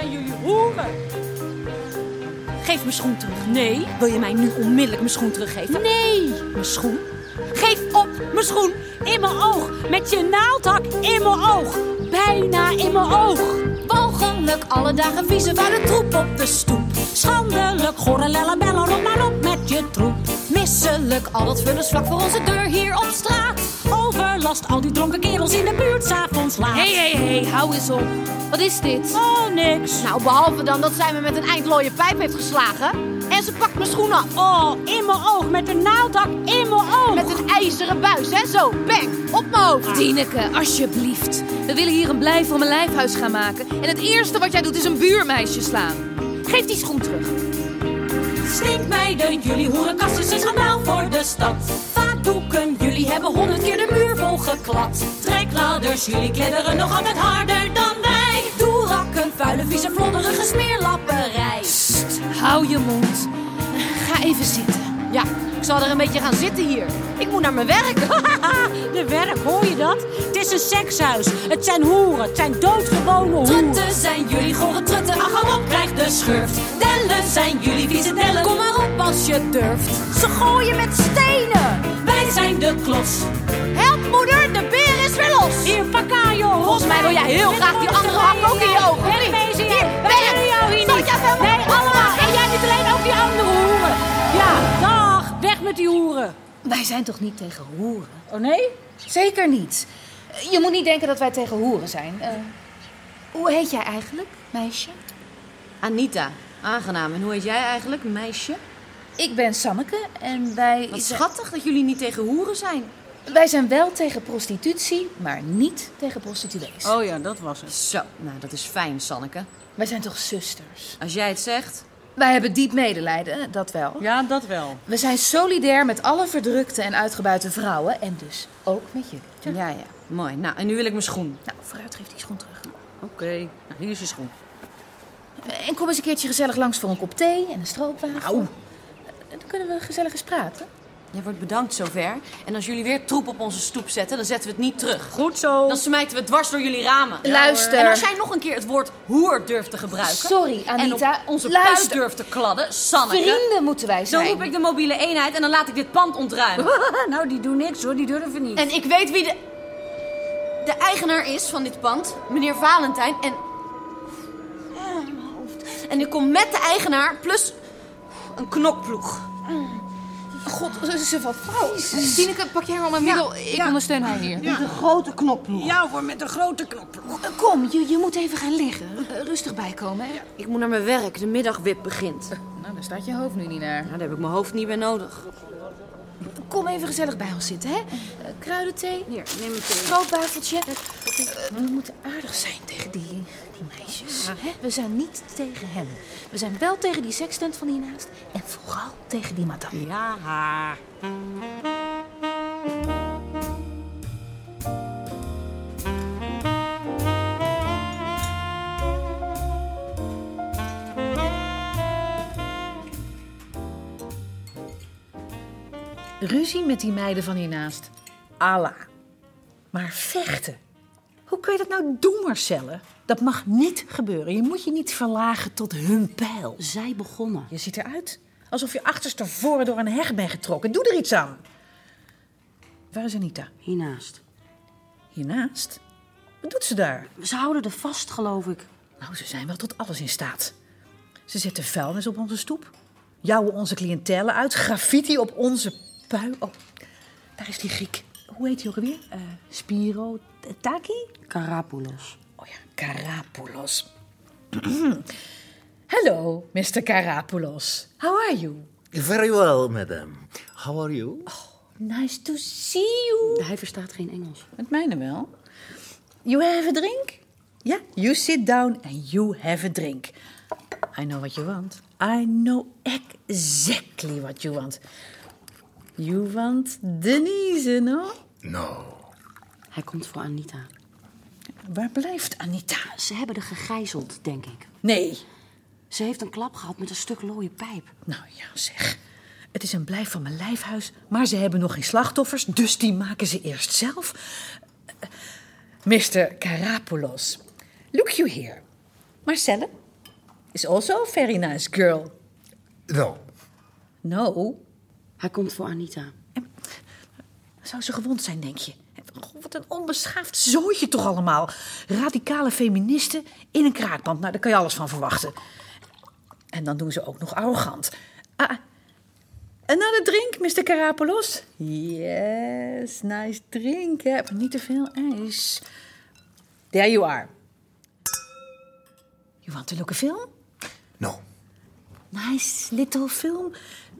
zijn jullie hoeren. Geef mijn schoen terug. Nee. Wil je mij nu onmiddellijk mijn schoen teruggeven? Nee. Mijn schoen? Geef op mijn schoen in mijn oog. Met je naaldhak in mijn oog. Bijna in mijn oog. Walgelijk, alle dagen vieze vuile troep op de stoep. Schandelijk, bella, rot maar op met je troep. Misselijk, al dat vullers vlak voor onze deur hier op straat. Overlast, al die dronken kerels in de buurt, s'avonds laat. Hé, hé, hé, hou eens op. Wat is dit? Oh, niks. Nou, behalve dan dat zij me met een eindlooie pijp heeft geslagen. En ze pakt mijn schoen af. Oh, in mijn oog, met een naaldhak in mijn oog. Met een ijzeren buis, hè? Zo, bang, op mijn hoofd. Tineke, alsjeblieft. We willen hier een blij voor mijn lijfhuis gaan maken. En het eerste wat jij doet is een buurmeisje slaan. Geef die schoen terug. Stinkmeiden, jullie hoerenkasten zijn schandaal voor de stad. Jullie hebben honderd keer de muur volgeklad. Trekladers, jullie kledderen nog altijd harder dan wij. Doelrakken, vuile, vieze, flodderige smeerlapperij. Hou je mond. Ga even zitten. Ja, ik zal er een beetje gaan zitten hier. Ik moet naar mijn werk. de werk, hoor je dat? Het is een sekshuis. Het zijn hoeren, het zijn doodgewone hoeren. Trutten zijn jullie gore trutten. Ach, kom op, krijg de schurft. Dellen zijn jullie vieze dellen. Kom maar op als je durft. Ze gooien met stenen. Wij zijn de klos. Help moeder, de beer is weer los. Hier, Pakajo. Volgens mij wil jij heel graag die andere hak ook in je ogen. Hier? Even Nee, allemaal. En jij niet alleen, ook die andere hoeren. Ja, dag. Weg met die hoeren. Wij zijn toch niet tegen hoeren? Oh nee? Zeker niet. Je moet niet denken dat wij tegen hoeren zijn. Eh, hoe heet jij eigenlijk, meisje? Anita, aangenaam. En hoe heet jij eigenlijk, meisje? Ik ben Sanneke en wij... Wat schattig dat jullie niet tegen hoeren zijn. Wij zijn wel tegen prostitutie, maar niet tegen prostituees. Oh ja, dat was het. Zo, nou dat is fijn, Sanneke. Wij zijn toch zusters? Als jij het zegt. Wij hebben diep medelijden, dat wel. Ja, dat wel. We zijn solidair met alle verdrukte en uitgebuite vrouwen en dus ook met jullie. Ja, ja. Mooi. Nou, en nu wil ik mijn schoen. Nou, vooruit geef die schoen terug. Oké. Nou, hier is je schoen. En kom eens een keertje gezellig langs voor een kop thee en een stroopwafel. Au. Dan kunnen we gezellig eens praten. Jij wordt bedankt zover. En als jullie weer troep op onze stoep zetten, dan zetten we het niet terug. Goed zo. Dan smijten we het dwars door jullie ramen. Luister. En als jij nog een keer het woord hoer durft te gebruiken... Sorry, en Anita. op onze Luister. puist durft te kladden, Sanneke... Vrienden moeten wij Dan zijn. roep ik de mobiele eenheid en dan laat ik dit pand ontruimen. nou, die doen niks hoor. Die durven niet. En ik weet wie de, de eigenaar is van dit pand, meneer Valentijn. En. Ah, mijn hoofd. En ik kom met de eigenaar plus een knokploeg. God, ze valt flauw. Tineke, pak jij maar mijn middel. Ik ondersteun haar hier. Een grote knokploeg. Ja hoor, met een grote knop. Kom, je, je moet even gaan liggen. Eh, Rustig bijkomen, hè? Ik moet naar mijn werk, de middagwip begint. Nou, daar staat je hoofd nu niet naar. Nou, daar heb ik mijn hoofd niet bij nodig. Kom even gezellig bij ons zitten, hè? Eh, kruidenthee, Hier, neem het thee. stroopwafeltje. Eh, we moeten aardig zijn tegen die, die meisjes. Hè? We zijn niet tegen hen. We zijn wel tegen die sekstent van hiernaast. En vooral tegen die madame. Ja. Ruzie met die meiden van hiernaast. Allah. Maar vechten. Hoe kun je dat nou doen, Marcelle? Dat mag niet gebeuren. Je moet je niet verlagen tot hun pijl. Zij begonnen. Je ziet eruit alsof je achterstevoren door een heg bent getrokken. Doe er iets aan. Waar is Anita? Hiernaast. Hiernaast? Wat doet ze daar? Ze houden er vast, geloof ik. Nou, ze zijn wel tot alles in staat. Ze zetten vuilnis op onze stoep. Jouwen onze cliëntelen uit. Graffiti op onze pui. Oh, daar is die Griek. Hoe heet hij ook alweer? Eh, Spiro Taki? Karapoulos. Oh ja, Karapoulos. Hello, Mr. Karapoulos. How are you? Very well, madam. How are you? Nice to see you. Hij verstaat geen Engels. Het mijne wel. You have a drink? Ja, you sit down and you have a drink. I know what you want. I know exactly what you want. You want Denise, no? No. Hij komt voor Anita. Waar blijft Anita? Ze hebben er gegijzeld, denk ik. Nee. Ze heeft een klap gehad met een stuk looie pijp. Nou ja, zeg. Het is een blijf van mijn lijfhuis, maar ze hebben nog geen slachtoffers, dus die maken ze eerst zelf. Eh, Mr. Karapoulos, look you here. Marcelle, is also a very nice girl. No. No. Hij komt voor Anita. Zou ze gewond zijn, denk je? Wat een onbeschaafd zooitje toch allemaal. Radicale feministen in een kraakpand. Nou, daar kan je alles van verwachten. En dan doen ze ook nog arrogant. Ah, another drink, Mr. Karapolos? Yes, nice drink. Hè? Maar niet te veel ijs. There you are. You want to look a film? No. Nice little film.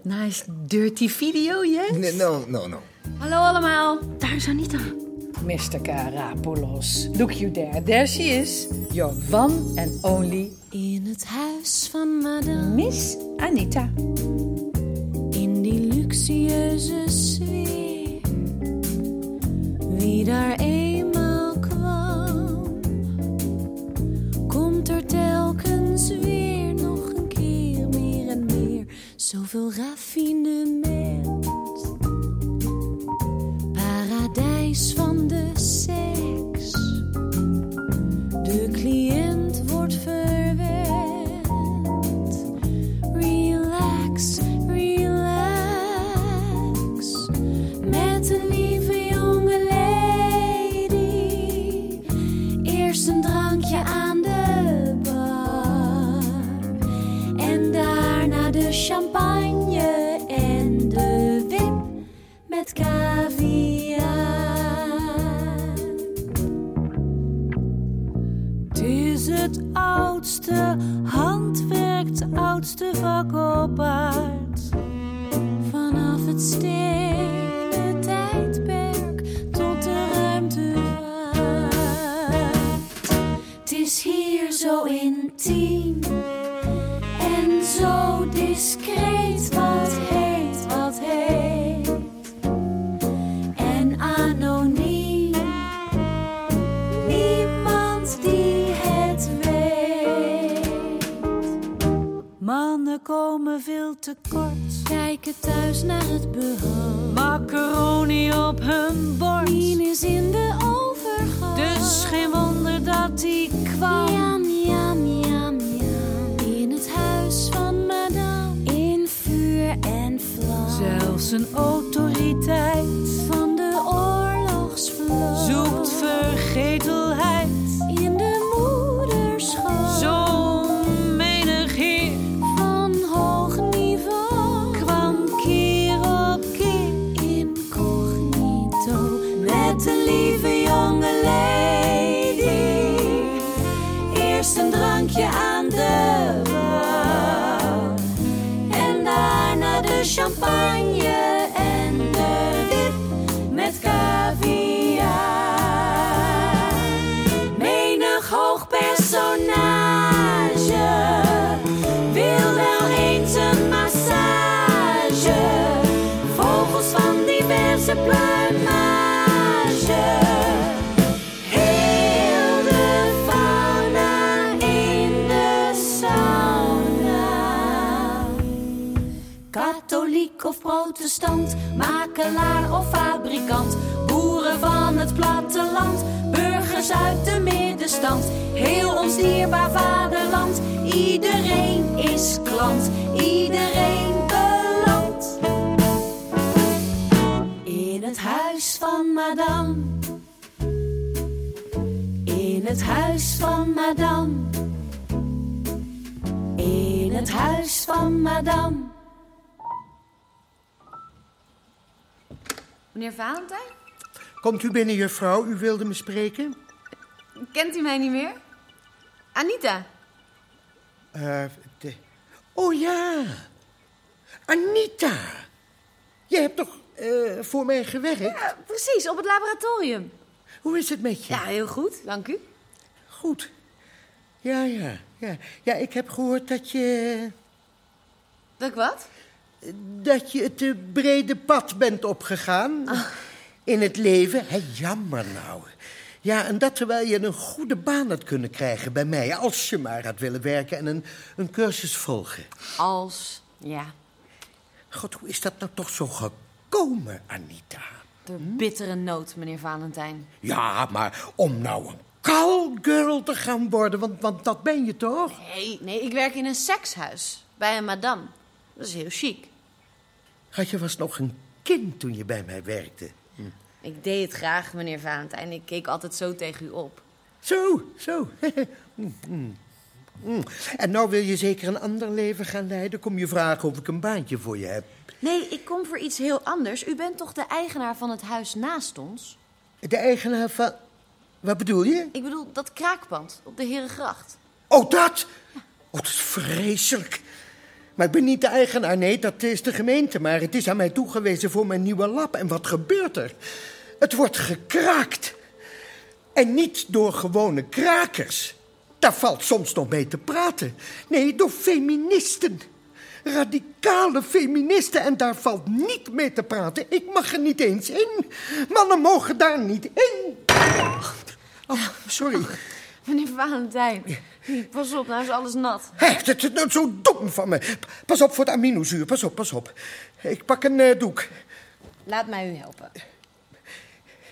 Nice dirty video, yes? N- No, no, no. Hallo allemaal. Daar is Anita. Mr. Karapolos. Look you there. There she is. Your one and only In het huis van madame, Miss Anita. in die luxueuze sfeer. Wie daar eenmaal kwam, komt er telkens weer Zoveel raffinement. Paradijs van de seks. De cliënt wordt verwend. Oudste handwerk, het oudste vak op aard. Vanaf het stenen tijdperk tot de ruimtevaart. Het is hier zo intiem en zo discreet Kijken thuis naar het behang. Macaroni op hun bord. Mien is in de overgang. Dus geen wonder dat hij kwam. Jam, jam, jam, jam. In het huis van madame. In vuur en vlam. Zelfs een autoriteit protestant, makelaar of fabrikant, boeren van het platteland, burgers uit de middenstand, heel ons dierbaar vaderland. Iedereen is klant, iedereen belandt. In het huis van madame, in het huis van madame, in het huis van madame. Meneer Valentijn? Komt u binnen, juffrouw. U wilde me spreken? Kent u mij niet meer? Anita. Eh, de- Oh ja. Anita. Jij hebt toch eh, voor mij gewerkt? Ja, precies, op het laboratorium. Hoe is het met je? Ja, heel goed, dank u. Goed. Ja, ja, ja. Ja, ik heb gehoord dat je... Dat ik wat? Dat je het eh, brede pad bent opgegaan. In het leven. Hé, jammer nou. Ja, en dat terwijl je een goede baan had kunnen krijgen bij mij... als je maar had willen werken en een, een cursus volgen. Als, ja, God, hoe is dat nou toch zo gekomen, Anita? de bittere nood, meneer Valentijn. Ja, maar om nou een callgirl te gaan worden, want, want dat ben je toch? Nee, nee, ik werk in een sekshuis. Bij een madame. Dat is heel chic. Had je was nog een kind toen je bij mij werkte. Ik deed het graag, meneer Valentijn. Ik keek altijd zo tegen u op. Zo, zo. Mm, mm. En nou wil je zeker een ander leven gaan leiden? Kom je vragen of ik een baantje voor je heb? Nee, ik kom voor iets heel anders. U bent toch de eigenaar van het huis naast ons? De eigenaar van... Wat bedoel je? Ik bedoel, dat kraakpand op de Herengracht. Oh, dat? Oh, dat is vreselijk. Maar ik ben niet de eigenaar, nee, dat is de gemeente. Maar het is aan mij toegewezen voor mijn nieuwe lab. En wat gebeurt er? Het wordt gekraakt. En niet door gewone krakers. Daar valt soms nog mee te praten. Nee, door feministen. Radicale feministen. En daar valt niet mee te praten. Ik mag er niet eens in. Mannen mogen daar niet in. Oh, sorry. Meneer Valentijn, pas op, nou is alles nat. Hé, dat is nou zo dom van me. Pas op voor het aminozuur. Pas op, pas op. Ik pak een eh, doek. Laat mij u helpen.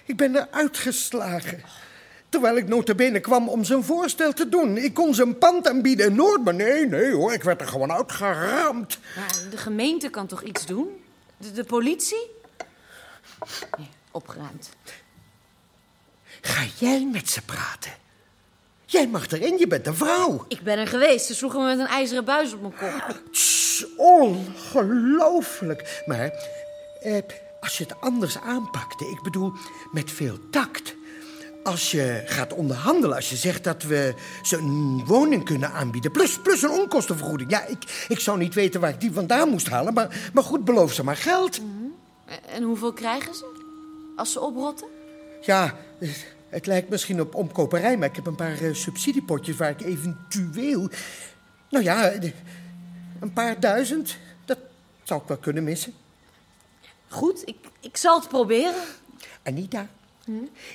Ik ben er uitgeslagen. Terwijl ik notabene kwam om zijn voorstel te doen. Ik kon zijn pand aanbieden in Noord, maar nee, nee hoor. Ik werd er gewoon uitgeramd. Maar de gemeente kan toch iets doen? De, de politie? Nee, opgeruimd. Ga jij met ze praten? Jij mag erin, je bent een vrouw. Ik ben er geweest. Ze sloegen me met een ijzeren buis op mijn kop. Tss, ongelooflijk. Maar eh, als je het anders aanpakte, ik bedoel met veel tact. Als je gaat onderhandelen, als je zegt dat we ze een woning kunnen aanbieden... plus, plus een onkostenvergoeding. Ja, ik, ik zou niet weten waar ik die vandaan moest halen... maar, maar goed, beloof ze maar geld. En hoeveel krijgen ze? Als ze oprotten? Ja, het lijkt misschien op omkoperij... maar ik heb een paar eh, subsidiepotjes waar ik eventueel... Nou ja, eh, een paar duizend, dat zou ik wel kunnen missen. Goed, ik, ik zal het proberen. Anita,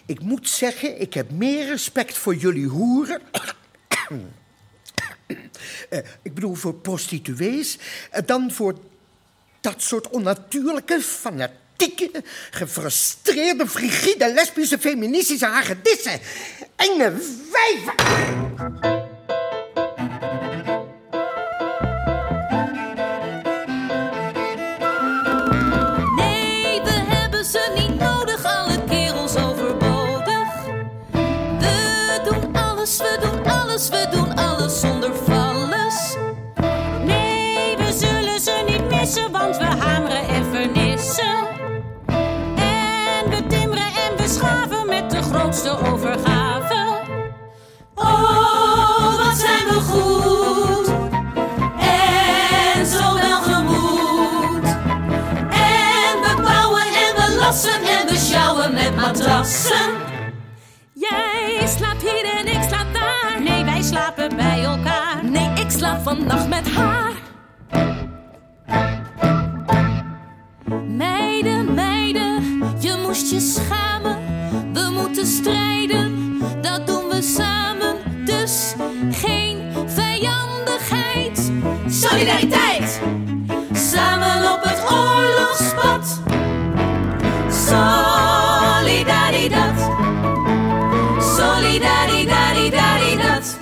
ik moet zeggen, ik heb meer respect voor jullie hoeren. Eh, ik bedoel voor prostituees, dan voor dat soort onnatuurlijke, gefrustreerde, frigide, lesbische, feministische hagedissen. Enge wijven. Nee, we hebben ze niet nodig, alle kerels overbodig. We doen alles, we doen alles, we doen alles zonder valles. Nee, we zullen ze niet missen, want we grootste overgave. Oh, wat zijn we goed en zo welgemoed. En we bouwen en we lassen en we sjouwen met matrassen. Jij slaapt hier en ik slaap daar. Nee, wij slapen bij elkaar. Nee, ik slaap vannacht met haar. We moeten strijden, dat doen we samen. Dus geen vijandigheid. Solidariteit! Samen op het oorlogspad. Solidaridad. Solidaridaridaridad.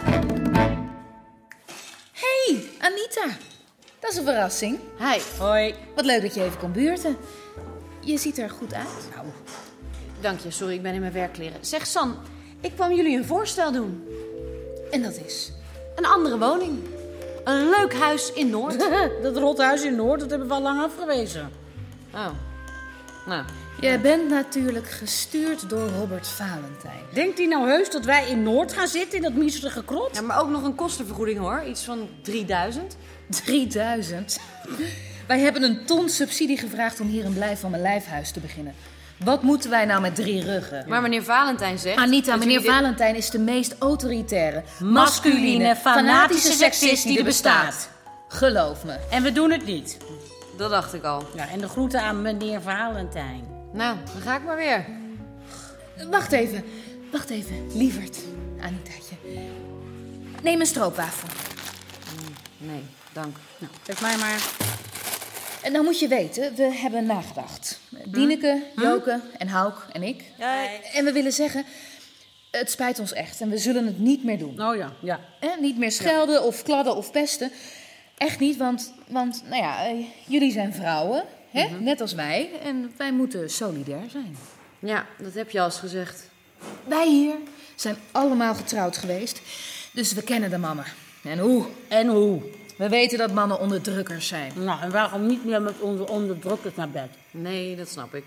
hey, Anita. Dat is een verrassing. Hi. Hoi. Wat leuk dat je even kon buurten. Je ziet er goed uit. Nou, Dank je, sorry, ik ben in mijn werkkleren. Zeg San, ik kwam jullie een voorstel doen. en dat is? Een andere woning. Een leuk huis in Noord. dat rothuis in Noord, dat hebben we al lang afgewezen. Oh. Nou, Je bent natuurlijk gestuurd door Robert Valentijn. Denkt hij nou heus dat wij in Noord gaan zitten, in dat miserige krot? ja, maar ook nog een kostenvergoeding hoor. Iets van 3000. 3000. Wij hebben een ton subsidie gevraagd om hier een blijf van mijn lijfhuis te beginnen. Wat moeten wij nou met drie ruggen? Maar meneer Valentijn zegt... Anita, meneer dit- Valentijn is de meest autoritaire, Masculine, fanatische seksist die er bestaat. Geloof me. En we doen het niet. Dat dacht ik al. Ja, en de groeten aan meneer Valentijn. Nou, dan ga ik maar weer. Wacht even, wacht even. Lieverd, Anitaatje. Neem een stroopwafel. Nee, dank. Nou, geef mij maar. En dan moet je weten, we hebben nagedacht. Dieneke, Joke en Hauk en ik. En we willen zeggen, Het spijt ons echt en we zullen het niet meer doen. Oh ja, ja. Hè, niet meer schelden of kladden of pesten. Echt niet, want, want nou ja, eh, jullie zijn vrouwen, hè? net als wij. En wij moeten solidair zijn. Ja, dat heb je al eens gezegd. Wij hier zijn allemaal getrouwd geweest, dus we kennen de mannen. En hoe? En hoe? We weten dat mannen onderdrukkers zijn. Nou, en waarom niet meer met onze onderdrukkers naar bed? Nee, dat snap ik.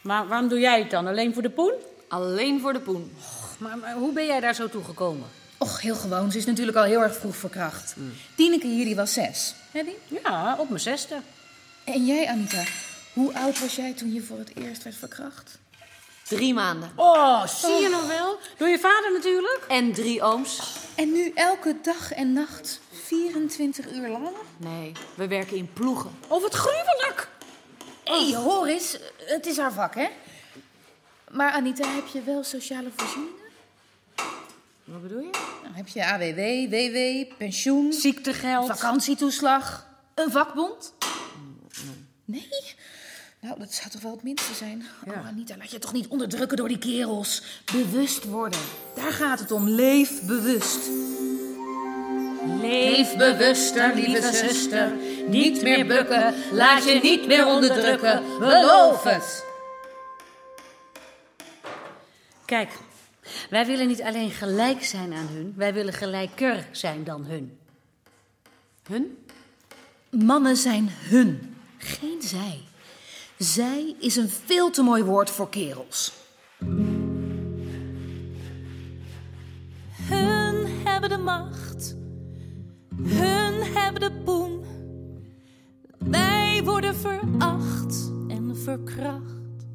Maar waarom doe jij het dan? Alleen voor de poen? Alleen voor de poen. Maar, maar hoe ben jij daar zo toe gekomen? Och, heel gewoon. Ze is natuurlijk al heel erg vroeg verkracht. Tineke hier, die was zes. Hè, die? Ja, op mijn zesde. En jij, Anita, hoe oud was jij toen je voor het eerst werd verkracht? Drie maanden. Oh, zie je nog wel? Door je vader natuurlijk. En drie ooms. En nu elke dag en nacht, 24 uur lang? Nee, we werken in ploegen. Oh, wat gruwelijk! Hé, hey, hoor eens, het is haar vak, hè? Maar Anita, heb je wel sociale voorzieningen? Wat bedoel je? Nou, heb je AWW, WW, pensioen, Ziektegeld. vakantietoeslag, een vakbond? Nee? Nou, dat zou toch wel het minste zijn? Oh, Anita, laat je toch niet onderdrukken door die kerels. Bewust worden. Daar gaat het om. Leef bewust. Leef bewuster, lieve zuster. Niet meer bukken, laat je niet meer onderdrukken. Beloof het. Kijk, wij willen niet alleen gelijk zijn aan hun, wij willen gelijker zijn dan hun. Hun? Mannen zijn hun, geen zij. Zij is een veel te mooi woord voor kerels. Hun hebben de macht. Hun hebben de poen. Wij worden veracht en verkracht.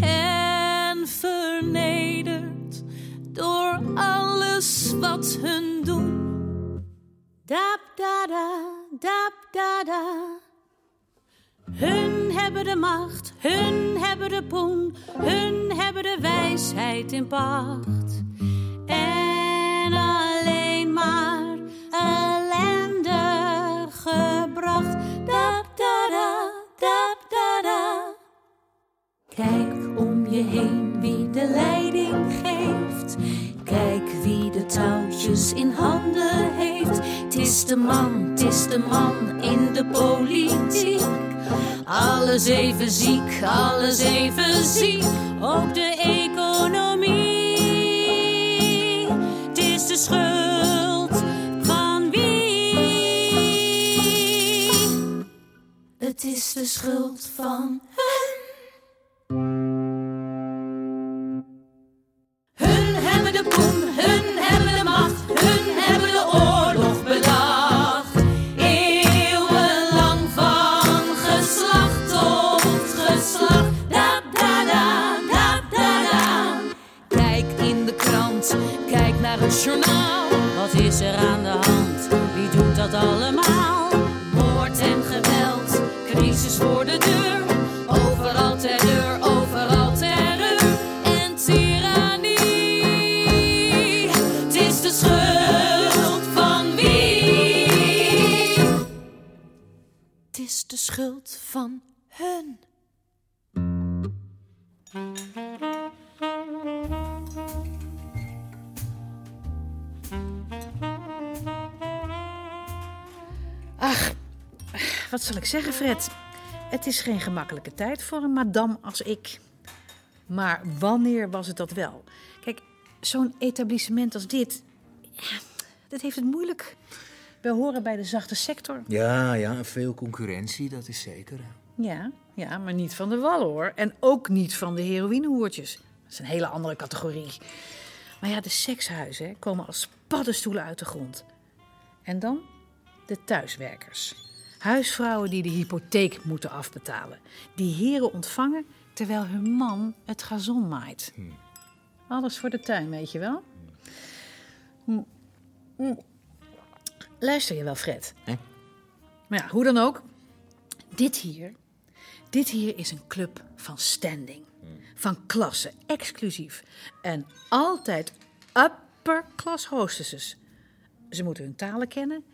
En vernederd door alles wat hun doen. Dap da da, dap da da. Hun hebben de macht, hun hebben de poen, hun hebben de wijsheid in pacht. En alleen maar ellende gebracht. Dap da da, dap da da. Kijk om je heen wie de leiding geeft. Kijk wie de touwtjes in handen heeft. Het is de man, het is de man in de politiek. Alles even ziek, alles even ziek. Ook de economie. Is de schuld van van hun. Ach, wat zal ik zeggen, Fred? Het is geen gemakkelijke tijd voor een madame als ik. Maar wanneer was het dat wel? Kijk, zo'n etablissement als dit, dat heeft het moeilijk. We horen bij de zachte sector. Ja, ja, veel concurrentie, dat is zeker. Ja, ja, maar niet van de wallen hoor. En ook niet van de heroïnehoertjes. Dat is een hele andere categorie. Maar ja, de sekshuizen hè, komen als paddenstoelen uit de grond. En dan de thuiswerkers. Huisvrouwen die de hypotheek moeten afbetalen. Die heren ontvangen terwijl hun man het gazon maait. Alles voor de tuin, weet je wel? Hm. Hm. Luister je wel, Fred? Hè? Maar ja, hoe dan ook. Dit hier, dit hier is een club van standing. Van klasse, exclusief. En altijd upper class hostesses. Ze moeten hun talen kennen.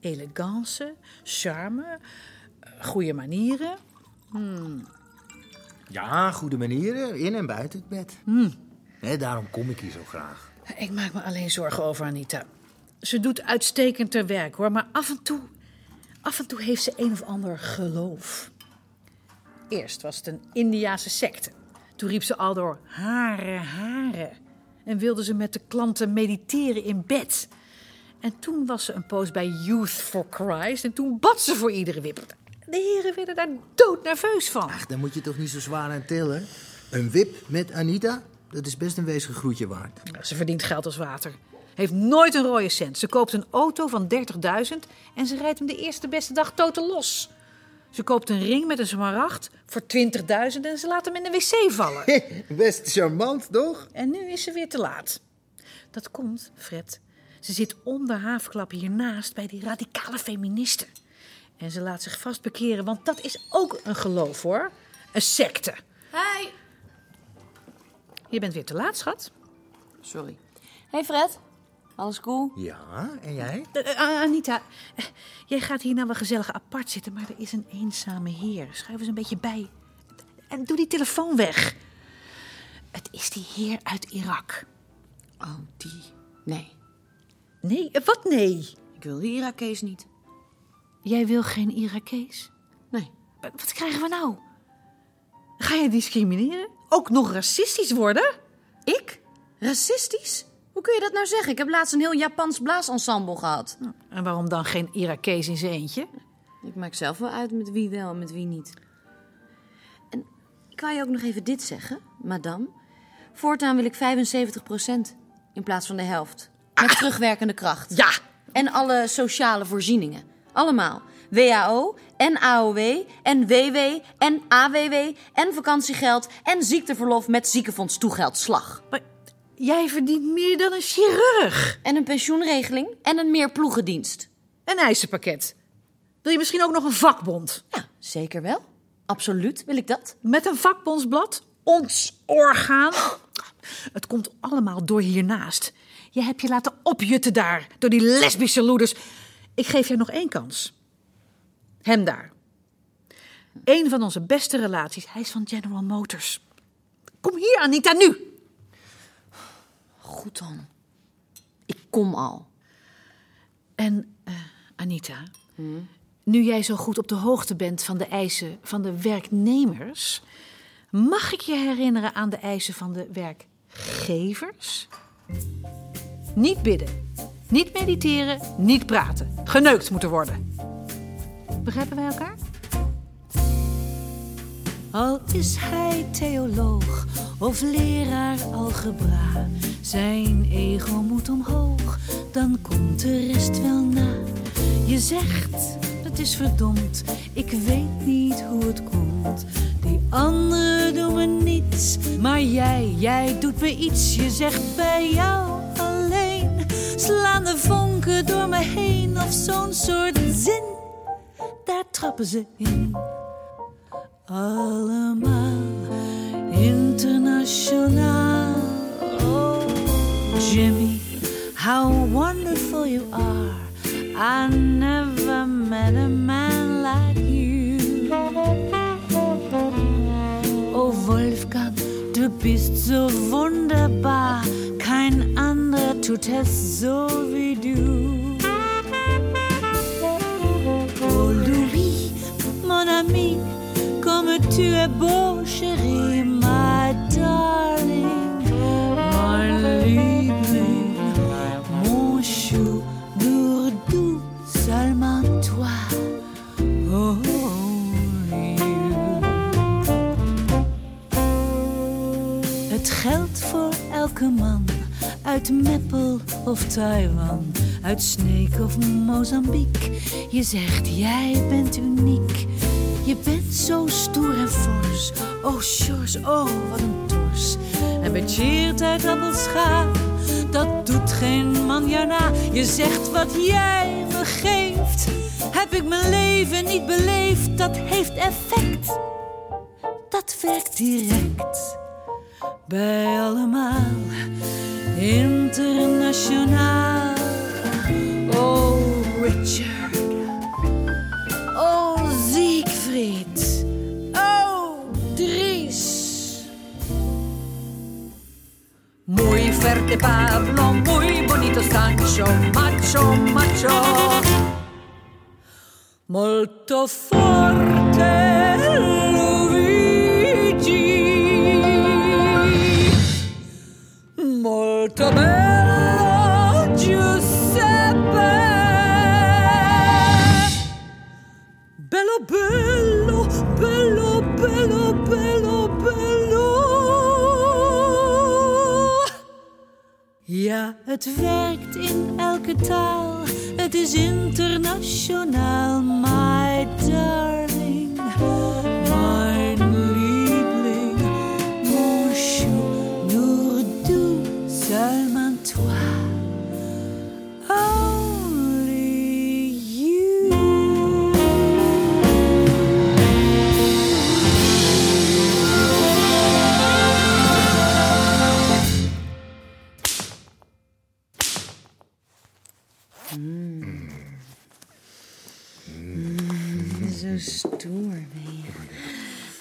Elegance, charme, eh, goede manieren. Ja, goede manieren, in en buiten het bed. Hè, daarom kom ik hier zo graag. Ik maak me alleen zorgen over Anita. Ze doet uitstekend ter werk hoor, maar af en toe, af en toe heeft ze een of ander geloof. Eerst was het een Indiase secte. Toen riep ze al door haren, haren. En wilde ze met de klanten mediteren in bed. En toen was ze een poos bij Youth for Christ. En toen bad ze voor iedere wip. De heren werden daar doodnerveus van. Ach, dan moet je toch niet zo zwaar aan tillen. Een wip met Anita, dat is best een wezen groetje waard. Ze verdient geld als water. Heeft nooit een rode cent. Ze koopt een auto van 30.000 en ze rijdt hem de eerste beste dag totaal los. Ze koopt een ring met een smaragd voor 20.000 en ze laat hem in de wc vallen. Best charmant, toch? En nu is ze weer te laat. Dat komt, Fred. Ze zit om de haafklap hiernaast bij die radicale feministen. En ze laat zich vast bekeren, want dat is ook een geloof hoor. Een secte. Hi. Je bent weer te laat, schat. Sorry. Hey Fred. Alles cool? Ja, en jij? Eh, eh, Anita, eh, jij gaat hier nou wel gezellig apart zitten, maar er is een eenzame heer. Schuif eens een beetje bij. En doe die telefoon weg. Het is die heer uit Irak. Oh, die. Nee. Nee, wat nee? Ik wil die Irakees niet. Jij wil geen Irakees? Nee. Wat krijgen we nou? Ga je discrimineren? Ook nog racistisch worden? Ik? Racistisch? Hoe kun je dat nou zeggen? Ik heb laatst een heel Japans blaasensemble gehad. En waarom dan geen Irakees in zijn eentje? Ik maak zelf wel uit met wie wel en met wie niet. En ik wou je ook nog even dit zeggen, madame. Voortaan wil ik 75% in plaats van de helft. Met terugwerkende kracht. Ja! En alle sociale voorzieningen. Allemaal. WAO en AOW en WW en AWW en vakantiegeld en ziekteverlof met ziekenfonds toegeldslag. Maar jij verdient meer dan een chirurg. En een pensioenregeling en een meerploegendienst. Een eisenpakket. Wil je misschien ook nog een vakbond? Ja, zeker wel. Absoluut wil ik dat. Met een vakbondsblad? Ons orgaan? Het komt allemaal door hiernaast. Je hebt je laten opjutten daar, door die lesbische loeders. Ik geef jij nog één kans. Hem daar. Eén van onze beste relaties. Hij is van General Motors. Kom hier, Anita, nu! Goed dan. Ik kom al. En, eh, Anita, nu jij zo goed op de hoogte bent van de eisen van de werknemers, mag ik je herinneren aan de eisen van de werkgevers? Niet bidden, niet mediteren, niet praten. Geneukt moeten worden. Begrijpen wij elkaar? Al is hij theoloog of leraar algebra, zijn ego moet omhoog, dan komt de rest wel na. Je zegt, het is verdomd, ik weet niet hoe het komt. Die anderen doen me niets, maar jij, jij doet me iets. Je zegt bij jou alleen, slaan de vonken door me heen of zo'n soort zin. Daar trappen ze in. Allemaal internationaal. Oh, Jimmy, how wonderful you are. I never met a man like you. Oh, Wolfgang, du bist so wunderbar. Kein anderer tut es so wie du. Oh, Louis, mon ami, tu es beau, chérie, my darling, mein Liebling, mon chou, dourdou, seulement toi, oh. Het geldt voor elke man uit Meppel of Taiwan, uit Sneek of Mozambique. Je zegt jij bent uniek. Je bent zo stoer en fors. Oh, Sjors, oh, wat een tors. En becheerd uit appelscha, dat doet geen man jou na. Je zegt wat jij me geeft. Heb ik mijn leven niet beleefd, dat heeft effect. Dat werkt direct. Bij allemaal internationaal. Oh, Richard. Dries. fuerte Pablo, muy bonito Sancho, macho, macho. Molto forte Luigi, molto bello Giuseppe. Bello, bello, het werkt in elke taal. Het is internationaal, my darling.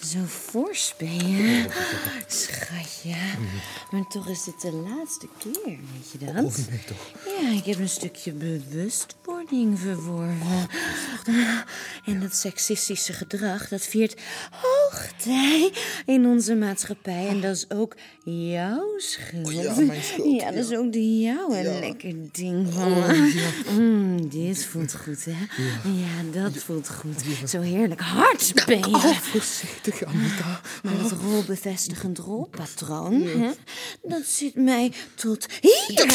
Zo ben je. Schatje. Maar toch is het de laatste keer, weet je dat? nee, toch? Ja, ik heb een stukje bewustwording verworven. En dat seksistische gedrag, dat viert hoogtij in onze maatschappij. En dat is ook jouw schuld. ja, mijn schuld, Ja, dat is ook de jouwe lekker ding van Oh, me. Mm, dit voelt goed, hè? Ja, dat voelt goed. Zo heerlijk hard je. Oh, voorzichtig, Anita. Maar dat rolbevestigend rolpatroon, hè, dat zit mij tot hier.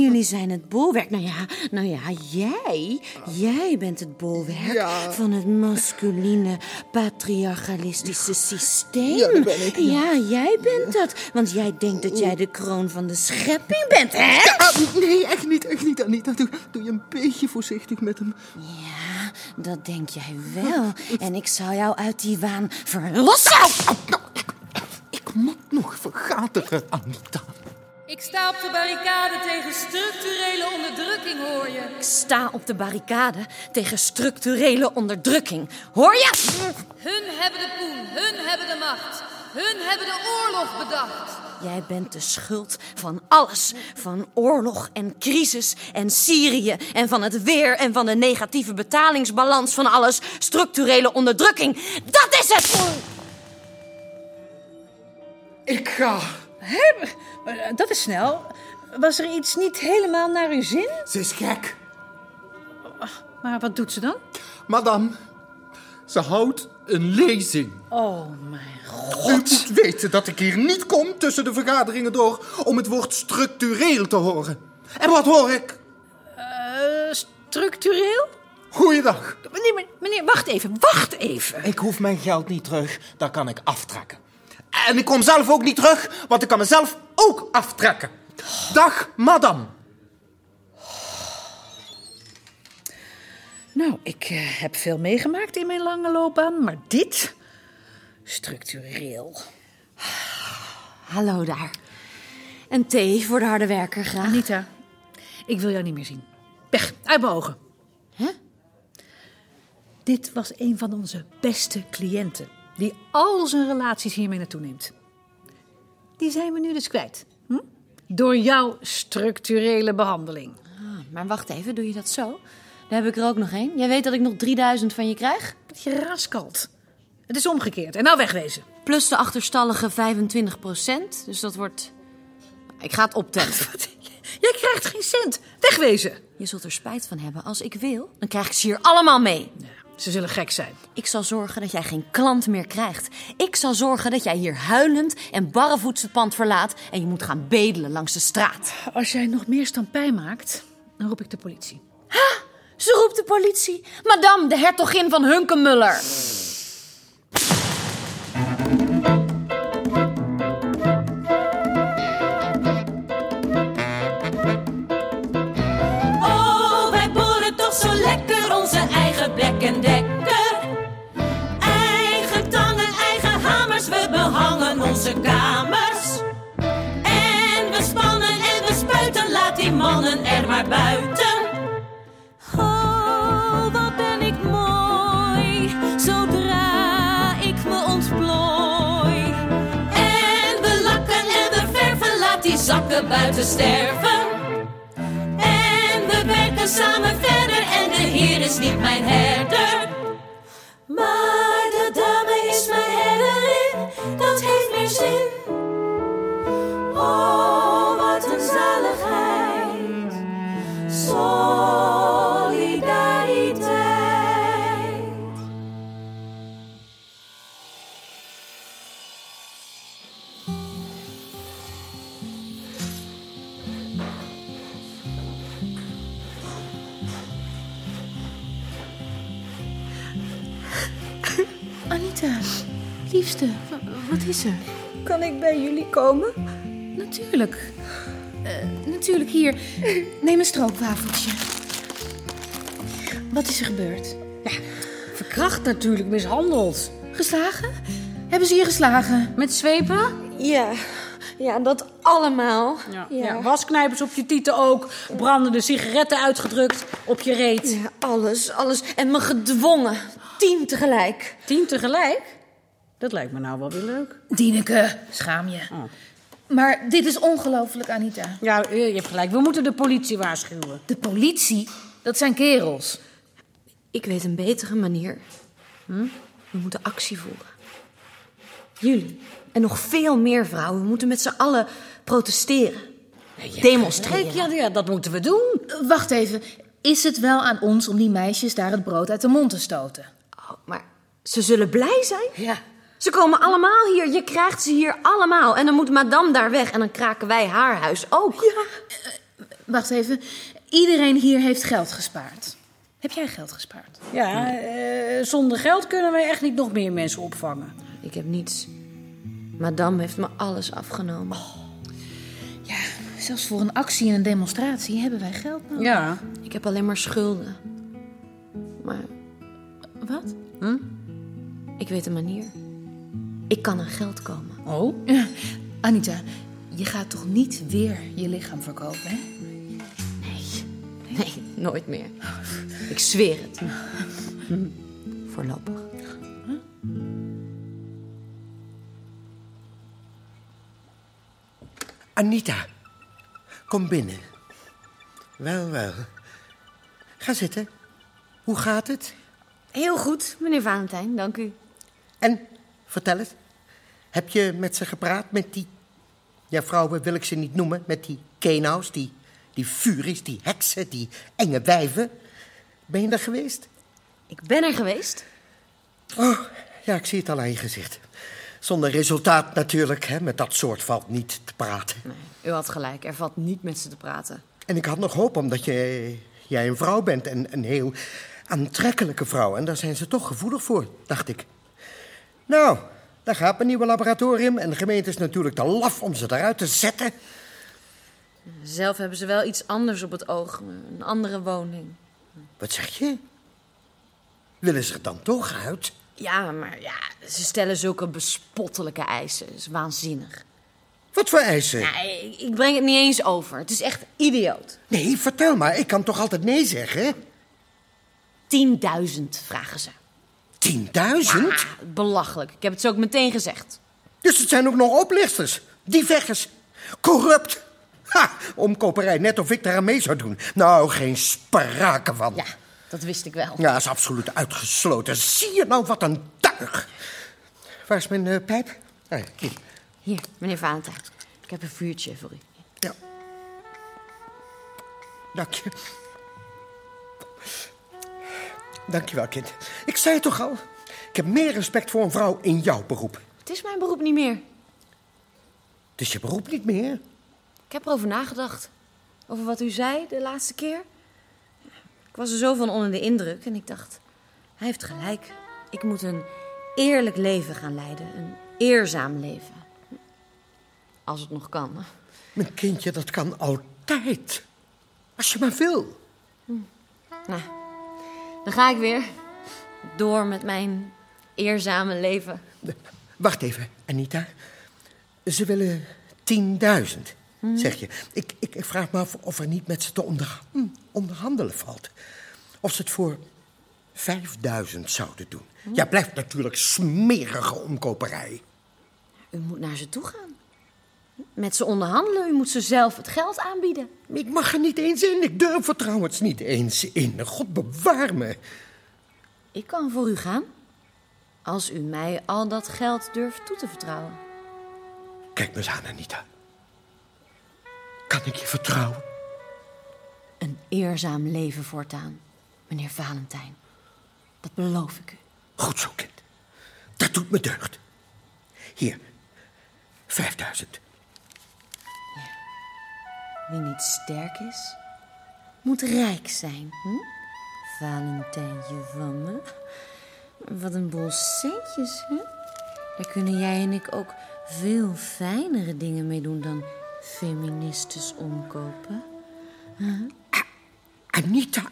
Jullie zijn het bolwerk. Nou ja, nou ja, jij, jij bent het bolwerk Ja. van het masculine patriarchalistische systeem. Ja, dat ben ik, ja. Ja, jij bent dat. Want jij denkt dat jij de kroon van de schepping bent, hè? Ah, nee, echt niet, echt niet, Anita. Doe, doe je een beetje voorzichtig met hem. Ja, dat denk jij wel. En ik zal jou uit die waan verlossen. Ik moet nog vergatigen, Anita. Ik sta op de barricade tegen structurele onderdrukking, hoor je. Ik sta op de barricade tegen structurele onderdrukking. Hoor je? Hun hebben de poen, hun hebben de macht. Hun hebben de oorlog bedacht. Jij bent de schuld van alles. Van oorlog en crisis en Syrië en van het weer en van de negatieve betalingsbalans van alles. Structurele onderdrukking. Dat is het! Ik ga. Hè? Maar, Dat is snel. Was er iets niet helemaal naar uw zin? Ze is gek. Maar wat doet ze dan? Madame, ze houdt een lezing. Oh, mijn U moet weten dat ik hier niet kom tussen de vergaderingen door om het woord structureel te horen. En wat hoor ik? Eh, structureel? Goeiedag. Meneer, meneer, wacht even, wacht even. Ik hoef mijn geld niet terug, dat kan ik aftrekken. En ik kom zelf ook niet terug, want ik kan mezelf ook aftrekken. Dag, madame. Nou, ik eh, heb veel meegemaakt in mijn lange loopbaan, maar dit... Structureel. Hallo daar. Een thee voor de harde werker graag. Anita, ik wil jou niet meer zien. Weg, uit mijn ogen. Hè? Dit was een van onze beste cliënten. Die al zijn relaties hiermee naartoe neemt. Die zijn we nu dus kwijt. Hm? Door jouw structurele behandeling. Ah, maar wacht even, doe je dat zo? Daar heb ik er ook nog één. Jij weet dat ik nog 3000 van je krijg? Je raskalt. Het is omgekeerd. En nou wegwezen. Plus de achterstallige 25% Dus dat wordt... Ik ga het optellen. Jij krijgt geen cent. Wegwezen. Je zult er spijt van hebben. Als ik wil, dan krijg ik ze hier allemaal mee. Ja, ze zullen gek zijn. Ik zal zorgen dat jij geen klant meer krijgt. Ik zal zorgen dat jij hier huilend en barrevoets het pand verlaat... en je moet gaan bedelen langs de straat. Als jij nog meer stampij maakt, dan roep ik de politie. Ze roept de politie. Madame, de hertogin van Hunkemuller. Oh, wij boren toch zo lekker onze eigen Black Decker. Eigen tangen, eigen hamers, we behangen onze kamers. En we spannen en we spuiten, laat die mannen er maar buiten. Zakken buiten sterven. En we werken samen verder en de Heer is niet mijn herder. Maar de dame is mijn herderin, dat heeft meer zin. Oh, wat een zaligheid. Solidariteit. Liefste, wa- wat is er? Kan ik bij jullie komen? Natuurlijk. Eh, natuurlijk, hier. Neem een stroopwafeltje. Wat is er gebeurd? Verkracht natuurlijk, mishandeld. Geslagen? Hebben ze je geslagen? Met zwepen? Ja, ja, dat allemaal. Ja. ja. Wasknijpers op je tieten ook. Brandende sigaretten uitgedrukt op je reet. Ja, alles, alles. En me gedwongen. Tien tegelijk. Tien tegelijk? Dat lijkt me nou wel weer leuk. Dieneke, schaam je. Maar dit is ongelooflijk, Anita. Ja, je hebt gelijk. We moeten de politie waarschuwen. De politie, dat zijn kerels. Ik weet een betere manier. Hm? We moeten actie voeren. Jullie en nog veel meer vrouwen moeten met z'n allen protesteren. Demonstreren. Ja, ja, dat moeten we doen. Eh, Wacht even. Is het wel aan ons om die meisjes daar het brood uit de mond te stoten? Oh, maar ze zullen blij zijn. Ja. Ze komen allemaal hier. Je krijgt ze hier allemaal. En dan moet madame daar weg. En dan kraken wij haar huis ook. Ja. Wacht even. Iedereen hier heeft geld gespaard. Heb jij geld gespaard? Ja, eh, zonder geld kunnen wij echt niet nog meer mensen opvangen. Ik heb niets. Madame heeft me alles afgenomen. Ja, zelfs voor een actie en een demonstratie hebben wij geld nodig. Ja. Ik heb alleen maar schulden. Maar Wat? ik weet een manier. Ik kan aan geld komen. Oh? Anita, je gaat toch niet weer je lichaam verkopen, hè? Nee, nooit meer. Ik zweer het. Voorlopig. Anita, kom binnen. Wel, wel. Ga zitten. Hoe gaat het? Heel goed, meneer Valentijn, dank u. En, vertel het. Heb je met ze gepraat, met die... Ja, vrouwen wil ik ze niet noemen, met die kenaus, die, die furies, die heksen, die enge wijven. Ben je daar geweest? Ik ben er geweest. Oh, ja, ik zie het al aan je gezicht. Zonder resultaat natuurlijk, hè. Met dat soort valt niet te praten. U had gelijk, er valt niet met ze te praten. En ik had nog hoop omdat je, jij een vrouw bent en een heel aantrekkelijke vrouw. En daar zijn ze toch gevoelig voor, dacht ik. Nou, daar gaat mijn nieuwe laboratorium. En de gemeente is natuurlijk te laf om ze eruit te zetten. Zelf hebben ze wel iets anders op het oog. Een andere woning. Wat zeg je? Willen ze er dan toch uit? Ja, maar ja, ze stellen zulke bespottelijke eisen. Dat is waanzinnig. Wat voor eisen? Ja, ik ik breng het niet eens over. Het is echt idioot. Nee, vertel maar. Ik kan toch altijd nee zeggen? 10.000 vragen ze. 10.000? Ja, belachelijk. Ik heb het ze ook meteen gezegd. Dus het zijn ook nog oplichters, diefeggers, corrupt. Ha, omkoperij, net of ik daar aan mee zou doen. Nou, geen sprake van. Ja, dat wist ik wel. Ja, is absoluut uitgesloten. Zie je nou wat een tuig? Waar is mijn eh, pijp? Ah, hier. Hier, meneer Valentijn. Ik heb een vuurtje voor u. Ja. Dank je. Dank je wel, kind. Ik zei het toch al. Ik heb meer respect voor een vrouw in jouw beroep. Het is mijn beroep niet meer. Het is je beroep niet meer. Ik heb erover nagedacht. Over wat u zei de laatste keer. Ik was er zo van onder de indruk en ik dacht... Hij heeft gelijk. Ik moet een eerlijk leven gaan leiden. Een eerzaam leven. Als het nog kan. Mijn kindje, dat kan altijd. Als je maar wil. Nou, dan ga ik weer. Door met mijn eerzame leven. Wacht even, Anita. Ze willen 10.000, zeg je. Ik, ik, ik vraag me af of er niet met ze te onder, hm, onderhandelen valt. Of ze het voor 5.000 zouden doen. Ja, blijft natuurlijk smerige omkoperij. U moet naar ze toe gaan. Met ze onderhandelen. U moet ze zelf het geld aanbieden. Ik mag er niet eens in. Ik durf er trouwens niet eens in. God bewaar me. Ik kan voor u gaan. Als u mij al dat geld durft toe te vertrouwen. Kijk me eens aan, Anita. Kan ik je vertrouwen? Een eerzaam leven voortaan, meneer Valentijn. Dat beloof ik u. Goed zo, kind. Dat doet me deugd. Hier, 5000. Wie niet sterk is, moet rijk zijn. Hm? Valentijntje van me. Wat een bol centjes, hè? Daar kunnen jij en ik ook veel fijnere dingen mee doen dan feministes omkopen. Huh? Anita.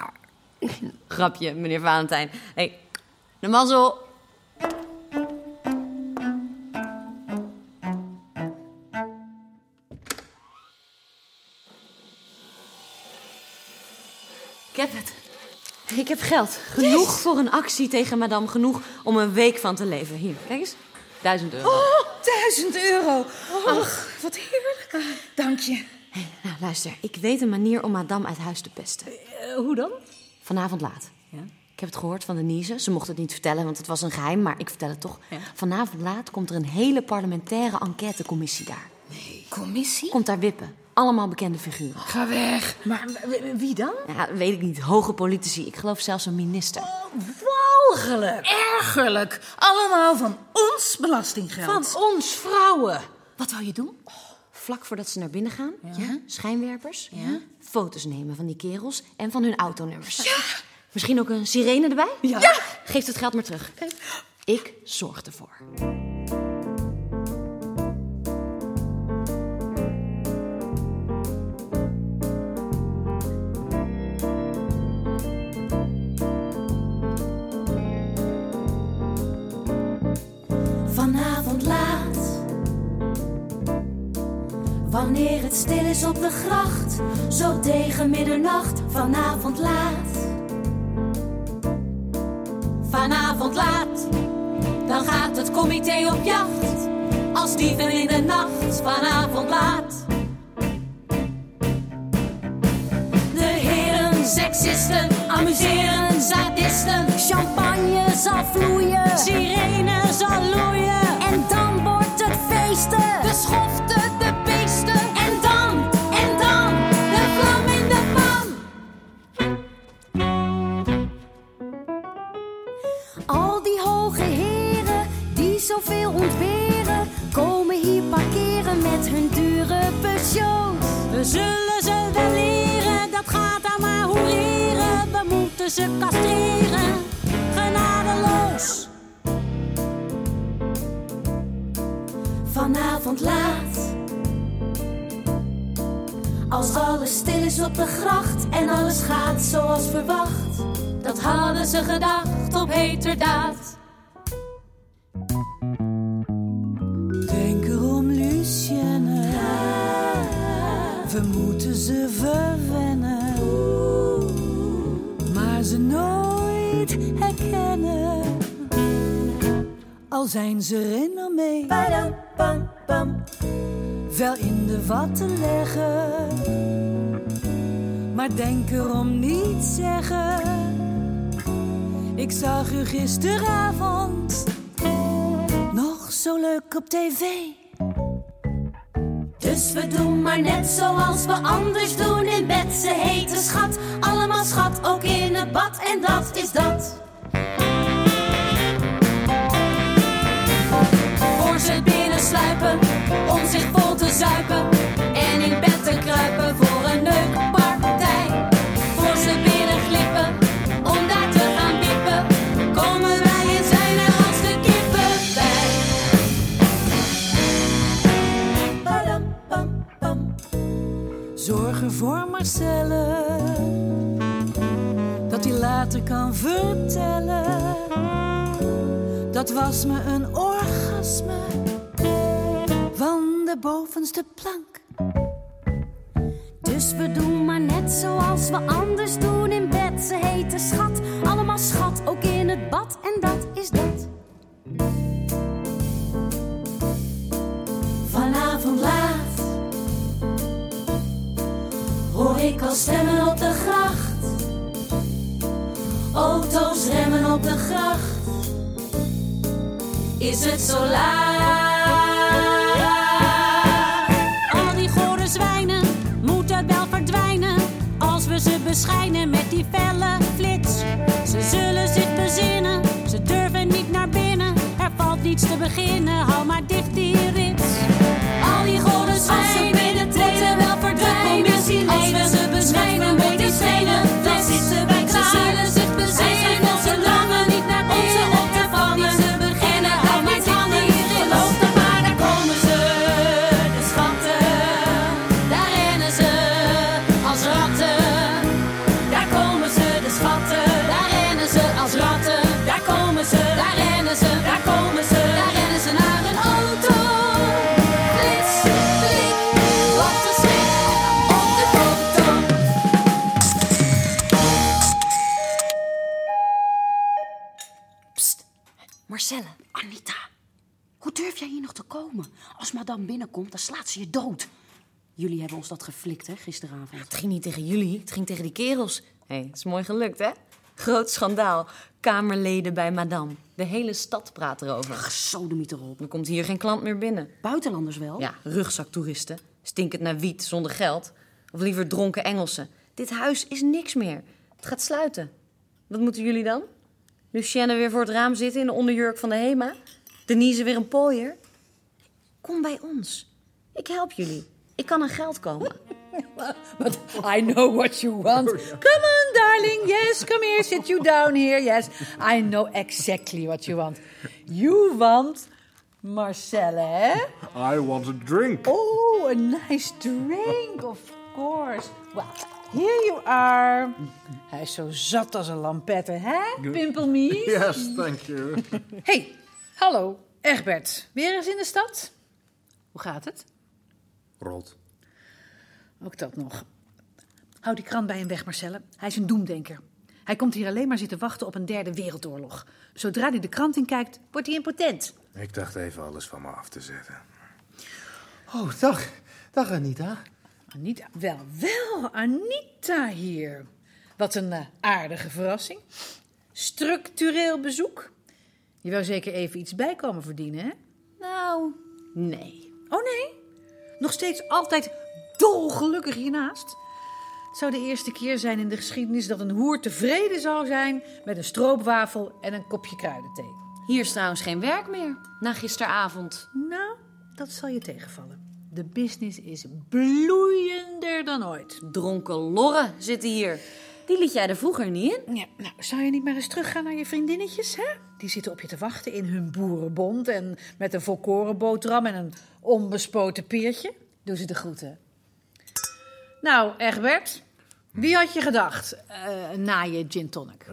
Grapje, meneer Valentijn. Hé, hey, de mazzel. Geld. Genoeg voor een actie tegen madame. Genoeg om een week van te leven. Hier, kijk eens. Duizend euro. Oh, duizend euro. Ach, wat heerlijk. Dank je. Hey, nou, luister. Ik weet een manier om madame uit huis te pesten. hoe dan? Vanavond laat. Ja. Ik heb het gehoord van Denise. Ze mocht het niet vertellen, want het was een geheim. Maar ik vertel het toch. Ja. Vanavond laat komt er een hele parlementaire enquêtecommissie daar. Commissie? Komt daar wippen. Allemaal bekende figuren. Ga weg. Maar wie dan? Ja, weet ik niet. Hoge politici. Ik geloof zelfs een minister. Walgelijk. Ergerlijk. Allemaal van ons belastinggeld. Van ons vrouwen. Wat wou je doen? Vlak voordat ze naar binnen gaan, ja. schijnwerpers, foto's nemen van die kerels en van hun autonummers. Misschien ook een sirene erbij? Ja. Geef het geld maar terug. Ik zorg ervoor. Wanneer het stil is op de gracht, zo tegen middernacht, vanavond laat. Vanavond laat, dan gaat het comité op jacht. Als dieven in de nacht, vanavond laat. De heren seksisten amuseren sadisten. Champagne zal vloeien, sirene zal loeien. En dan wordt het feesten. De schoften, We zullen ze wel leren, dat gaat dan maar hoereren. We moeten ze castreren, genadeloos. Vanavond laat. Als alles stil is op de gracht en alles gaat zoals verwacht. Dat hadden ze gedacht op heterdaad. Ze verwennen. Maar ze nooit herkennen. Al zijn ze erin ermee. Wel in de watten leggen. Maar denk erom niet zeggen. Ik zag u gisteravond nog zo leuk op tv. Dus we doen maar net zoals we anders doen in bed. Ze heten schat, allemaal schat, ook in het bad. En dat is dat. kan vertellen. Dat was me een orgasme van de bovenste plank. Dus we doen maar net zoals we anders doen in bed. Ze heten schat, allemaal schat, ook in het bad. En dat is dat. Vanavond laat hoor ik al stemmen op de gracht Auto's remmen op de gracht. Is het zo laat? Al die gore zwijnen moeten wel verdwijnen als we ze beschijnen met die felle flits. Ze zullen zich bezinnen, ze durven niet naar binnen. Er valt niets te beginnen, hou maar dicht die rits. Al die gore zwijnen durf jij hier nog te komen? Als madame binnenkomt, dan slaat ze je dood. Jullie hebben ons dat geflikt, hè, gisteravond. Het ging niet tegen jullie, het ging tegen die kerels. Hé, hey, is mooi gelukt, hè? Groot schandaal. Kamerleden bij madame. De hele stad praat erover. Gesodemiet erop. Er komt hier geen klant meer binnen. Buitenlanders wel? Ja, rugzaktoeristen. Stinkend naar wiet, zonder geld. Of liever dronken Engelsen. Dit huis is niks meer. Het gaat sluiten. Wat moeten jullie dan? Lucienne weer voor het raam zitten in de onderjurk van de Hema? Denise weer een pooier? Kom bij ons. Ik help jullie. Ik kan aan geld komen. But I know what you want. Come on, darling. Yes, come here. Sit you down here. Yes, I know exactly what you want. You want Marcelle, hè? I want a drink. Oh, a nice drink, of course. Well, here you are. Hij is zo zat als een lampetter, hè, Pimpelmies? Yes, thank you. Hey, hallo, Egbert. Weer eens in de stad? Hoe gaat het? Rot. Ook dat nog. Hou die krant bij hem weg, Marcelle. Hij is een doemdenker. Hij komt hier alleen maar zitten wachten op een derde wereldoorlog. Zodra hij de krant in kijkt, wordt hij impotent. Ik dacht even alles van me af te zetten. Oh, dag. Dag, Anita. Anita, wel, wel, Anita hier. Wat een eh, aardige verrassing. Structureel bezoek. Je wou zeker even iets bijkomen verdienen, hè? Nou, nee. Oh nee? Nog steeds altijd dolgelukkig hiernaast? Het zou de eerste keer zijn in de geschiedenis dat een hoer tevreden zou zijn met een stroopwafel en een kopje kruidenthee. Hier is trouwens geen werk meer. Na gisteravond. Nou, dat zal je tegenvallen. De business is bloeiender dan ooit. Dronken lorren zitten hier. Die liet jij er vroeger niet in. Ja, nou, zou je niet maar eens teruggaan naar je vriendinnetjes, hè? Die zitten op je te wachten in hun boerenbond en met een volkorenboterham en een onbespoten peertje. Doe ze de groeten. Nou, Egbert, wie had je gedacht eh, na je gin tonic?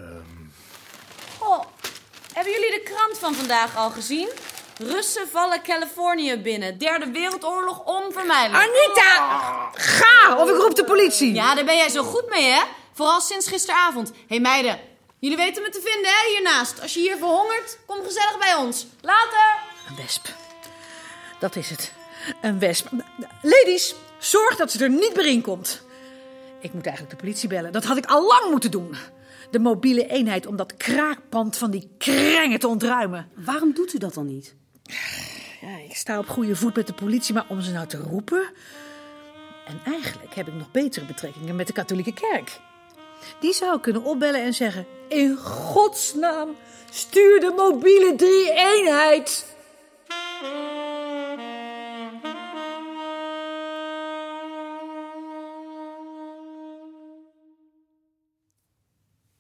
Oh, hebben jullie de krant van vandaag al gezien? Russen vallen Californië binnen. Derde wereldoorlog onvermijdelijk. Anita, ga of ik roep de politie. Ja, daar ben jij zo goed mee, hè? Vooral sinds gisteravond. Hé hey, meiden, jullie weten me te vinden, hè, hiernaast. Als je hier verhongert, kom gezellig bij ons. Later! Een wesp. Dat is het. Een wesp. Ladies, zorg dat ze er niet meer in komt. Ik moet eigenlijk de politie bellen. Dat had ik al lang moeten doen. De mobiele eenheid om dat kraakpand van die krengen te ontruimen. Waarom doet u dat dan niet? Ja, ik sta op goede voet met de politie, maar om ze nou te roepen... En eigenlijk heb ik nog betere betrekkingen met de katholieke kerk. Die zou kunnen opbellen en zeggen... In godsnaam, stuur de mobiele drie-eenheid.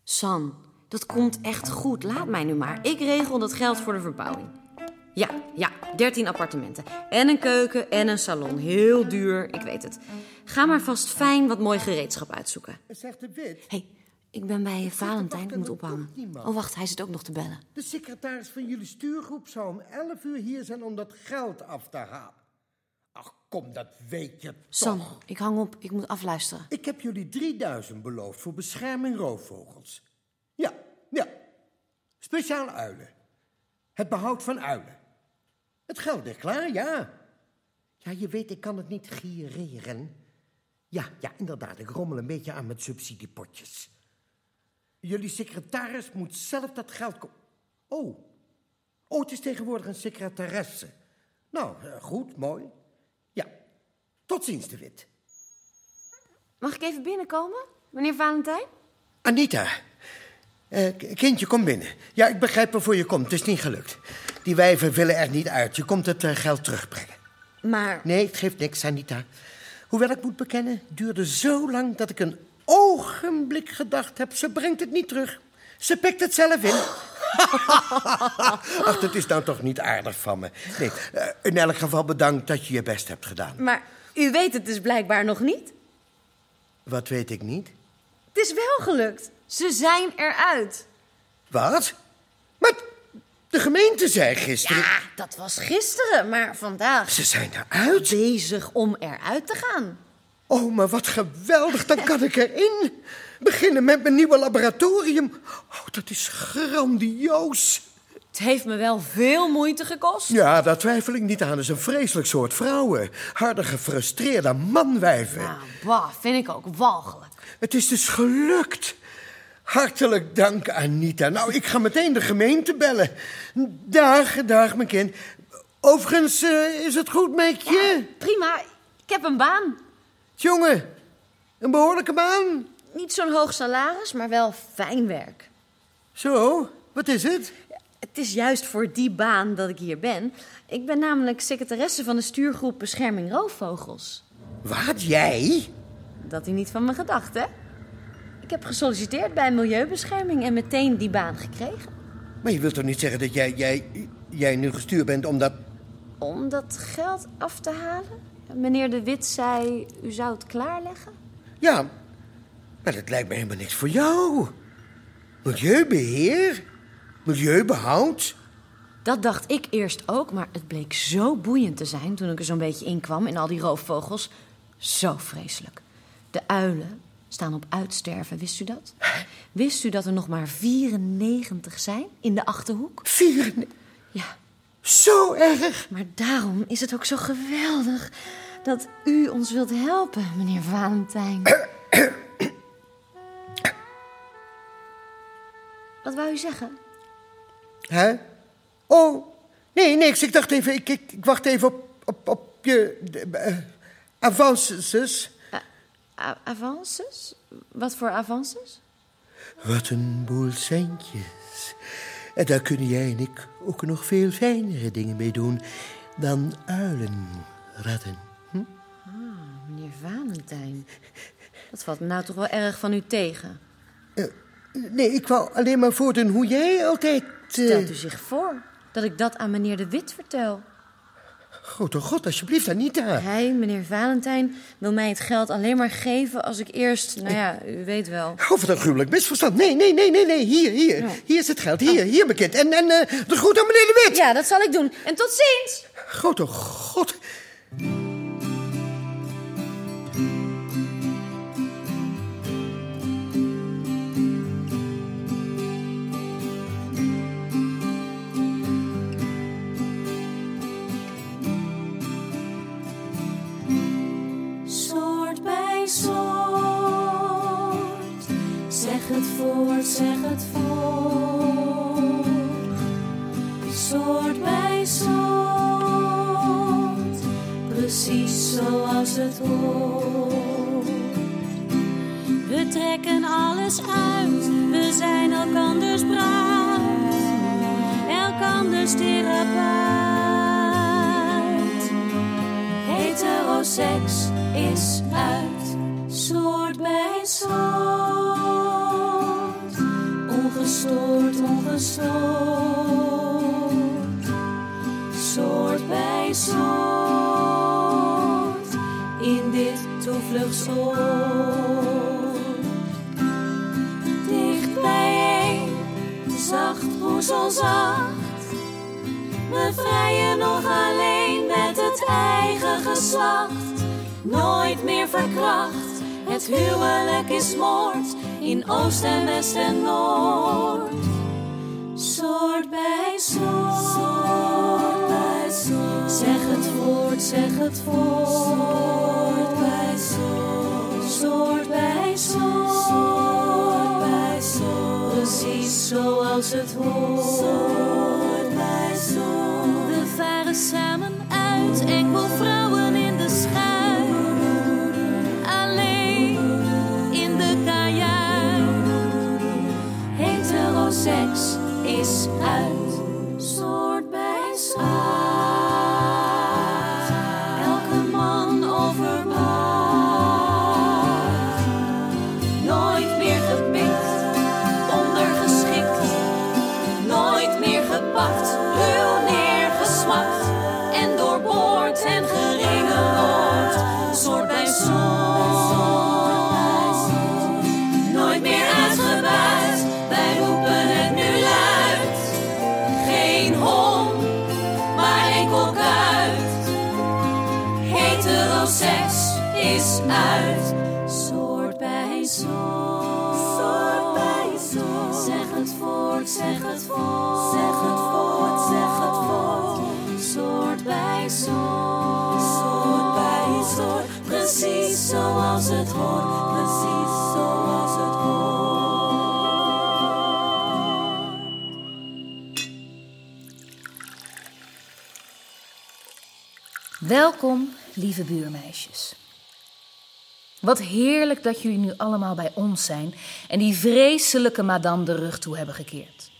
San, dat komt echt goed. Laat mij nu maar. Ik regel dat geld voor de verbouwing. Ja, ja, 13 appartementen. En een keuken en een salon. Heel duur, ik weet het. Ga maar vast fijn wat mooi gereedschap uitzoeken. Zegt de wit. Hé, hey, ik ben bij Valentijn. Ik moet niemand. Oh, wacht, hij zit ook nog te bellen. De secretaris van jullie stuurgroep zou om 11 uur hier zijn om dat geld af te halen. Ach, kom, dat weet je toch. ik hang op. Ik moet afluisteren. Ik heb jullie 3000 beloofd voor bescherming roofvogels. Ja, ja. Speciaal uilen. Het behoud van uilen. Het geld ligt klaar, ja. Ja, je weet, ik kan het niet gireren. Ja, ja, inderdaad. Ik rommel een beetje aan met subsidiepotjes. Jullie secretaris moet zelf dat geld... Oh. Oh, het is tegenwoordig een secretaresse. Nou, eh, goed, mooi. Ja. Tot ziens, de Wit. Mag ik even binnenkomen, meneer Valentijn? Anita. Eh, kindje, kom binnen. Ja, ik begrijp waarvoor je komt. Het is niet gelukt. Die wijven willen er niet uit. Je komt het eh, geld terugbrengen. Maar Nee, het geeft niks, Anita. Hoewel ik moet bekennen, het duurde zo lang dat ik een ogenblik gedacht heb... ze brengt het niet terug. Ze pikt het zelf in. Ach, dat is nou toch niet aardig van me. Nee, eh, in elk geval bedankt dat je je best hebt gedaan. Maar u weet het dus blijkbaar nog niet. Wat weet ik niet? Het is wel gelukt. Ze zijn eruit. Wat? Maar de gemeente zei gisteren... Ja, dat was gisteren, maar vandaag... Ze zijn eruit? Bezig om eruit te gaan. Oh, maar wat geweldig, dan kan ik erin. Beginnen met mijn nieuwe laboratorium. Oh, dat is grandioos. Het heeft me wel veel moeite gekost. Ja, daar twijfel ik niet aan. Het is een vreselijk soort vrouwen. Harde, gefrustreerde manwijven. Nou, bah, vind ik ook walgelijk. Het is dus gelukt. Hartelijk dank, Anita. Nou, ik ga meteen de gemeente bellen. Dag, dag, mijn kind. Overigens, eh, is het goed met je? Prima, ik heb een baan. Jongen, een behoorlijke baan. Niet zo'n hoog salaris, maar wel fijn werk. Zo, wat is het? Het is juist voor die baan dat ik hier ben. Ik ben namelijk secretaresse van de stuurgroep Bescherming Roofvogels. Wat, jij? Dat u niet van me gedacht, hè? Ik heb gesolliciteerd bij Milieubescherming en meteen die baan gekregen. Maar je wilt toch niet zeggen dat jij, jij, jij nu gestuurd bent omdat... Om dat geld af te halen? Meneer De Wit zei, u zou het klaarleggen? Ja, maar dat lijkt me helemaal niks voor jou. Milieubeheer? Milieubehoud? Dat dacht ik eerst ook, maar het bleek zo boeiend te zijn toen ik er zo'n beetje in kwam in al die roofvogels. Zo vreselijk. De uilen staan op uitsterven, wist u dat? Wist u dat er nog maar 94 zijn in de achterhoek? 94? Ja. Zo erg? Maar daarom is het ook zo geweldig dat u ons wilt helpen, meneer Valentijn. Wat wou u zeggen? Hè? Oh, nee, niks. Ik dacht even, ik, ik, ik wacht even op, op, op je uh, avances. Avances? Wat voor avances? Wat een boel centjes. En daar kunnen jij en ik ook nog veel fijnere dingen mee doen dan uilen redden. Hm? Ah, meneer Valentijn. Dat valt me nou toch wel erg van u tegen. Uh, nee, ik wou alleen maar voordoen hoe jij altijd... Uh... Stelt u zich voor dat ik dat aan meneer De Wit vertel? Grote god, alsjeblieft, Anita. Hij, meneer Valentijn, wil mij het geld alleen maar geven als ik eerst... Nou ja, u weet wel. Oh, wat een gruwelijk misverstand. Nee, nee, nee, nee, nee. Hier, hier. Ja. Hier is het geld. Hier, oh. hier, mijn kind. En, en uh, de groet aan meneer De Wit. Ja, dat zal ik doen. En tot ziens. Grote god. Het voort, zeg het voort. Soort bij soort, precies zoals het hoort. We trekken alles uit, we zijn elkanders bruid, elkanders therapeut. Heteroseks is Soort bij soort, in dit toevluchtsoord. Dicht bijeen, zacht zacht. We vrijen nog alleen met het eigen geslacht. Nooit meer verkracht, het huwelijk is moord in oost en west en noord. Soort bij soort, soort. Zeg het voort, zeg het voort. Soort bij soort. Soort bij soort. Soort bij soort. Precies zoals het hoort. Soort bij soort. We varen samen uit, enkel vrouwen in de schuit. Alleen in de kajuit. Heteroseks is. Welkom, lieve buurmeisjes. Wat heerlijk dat jullie nu allemaal bij ons zijn en die vreselijke madame de rug toe hebben gekeerd.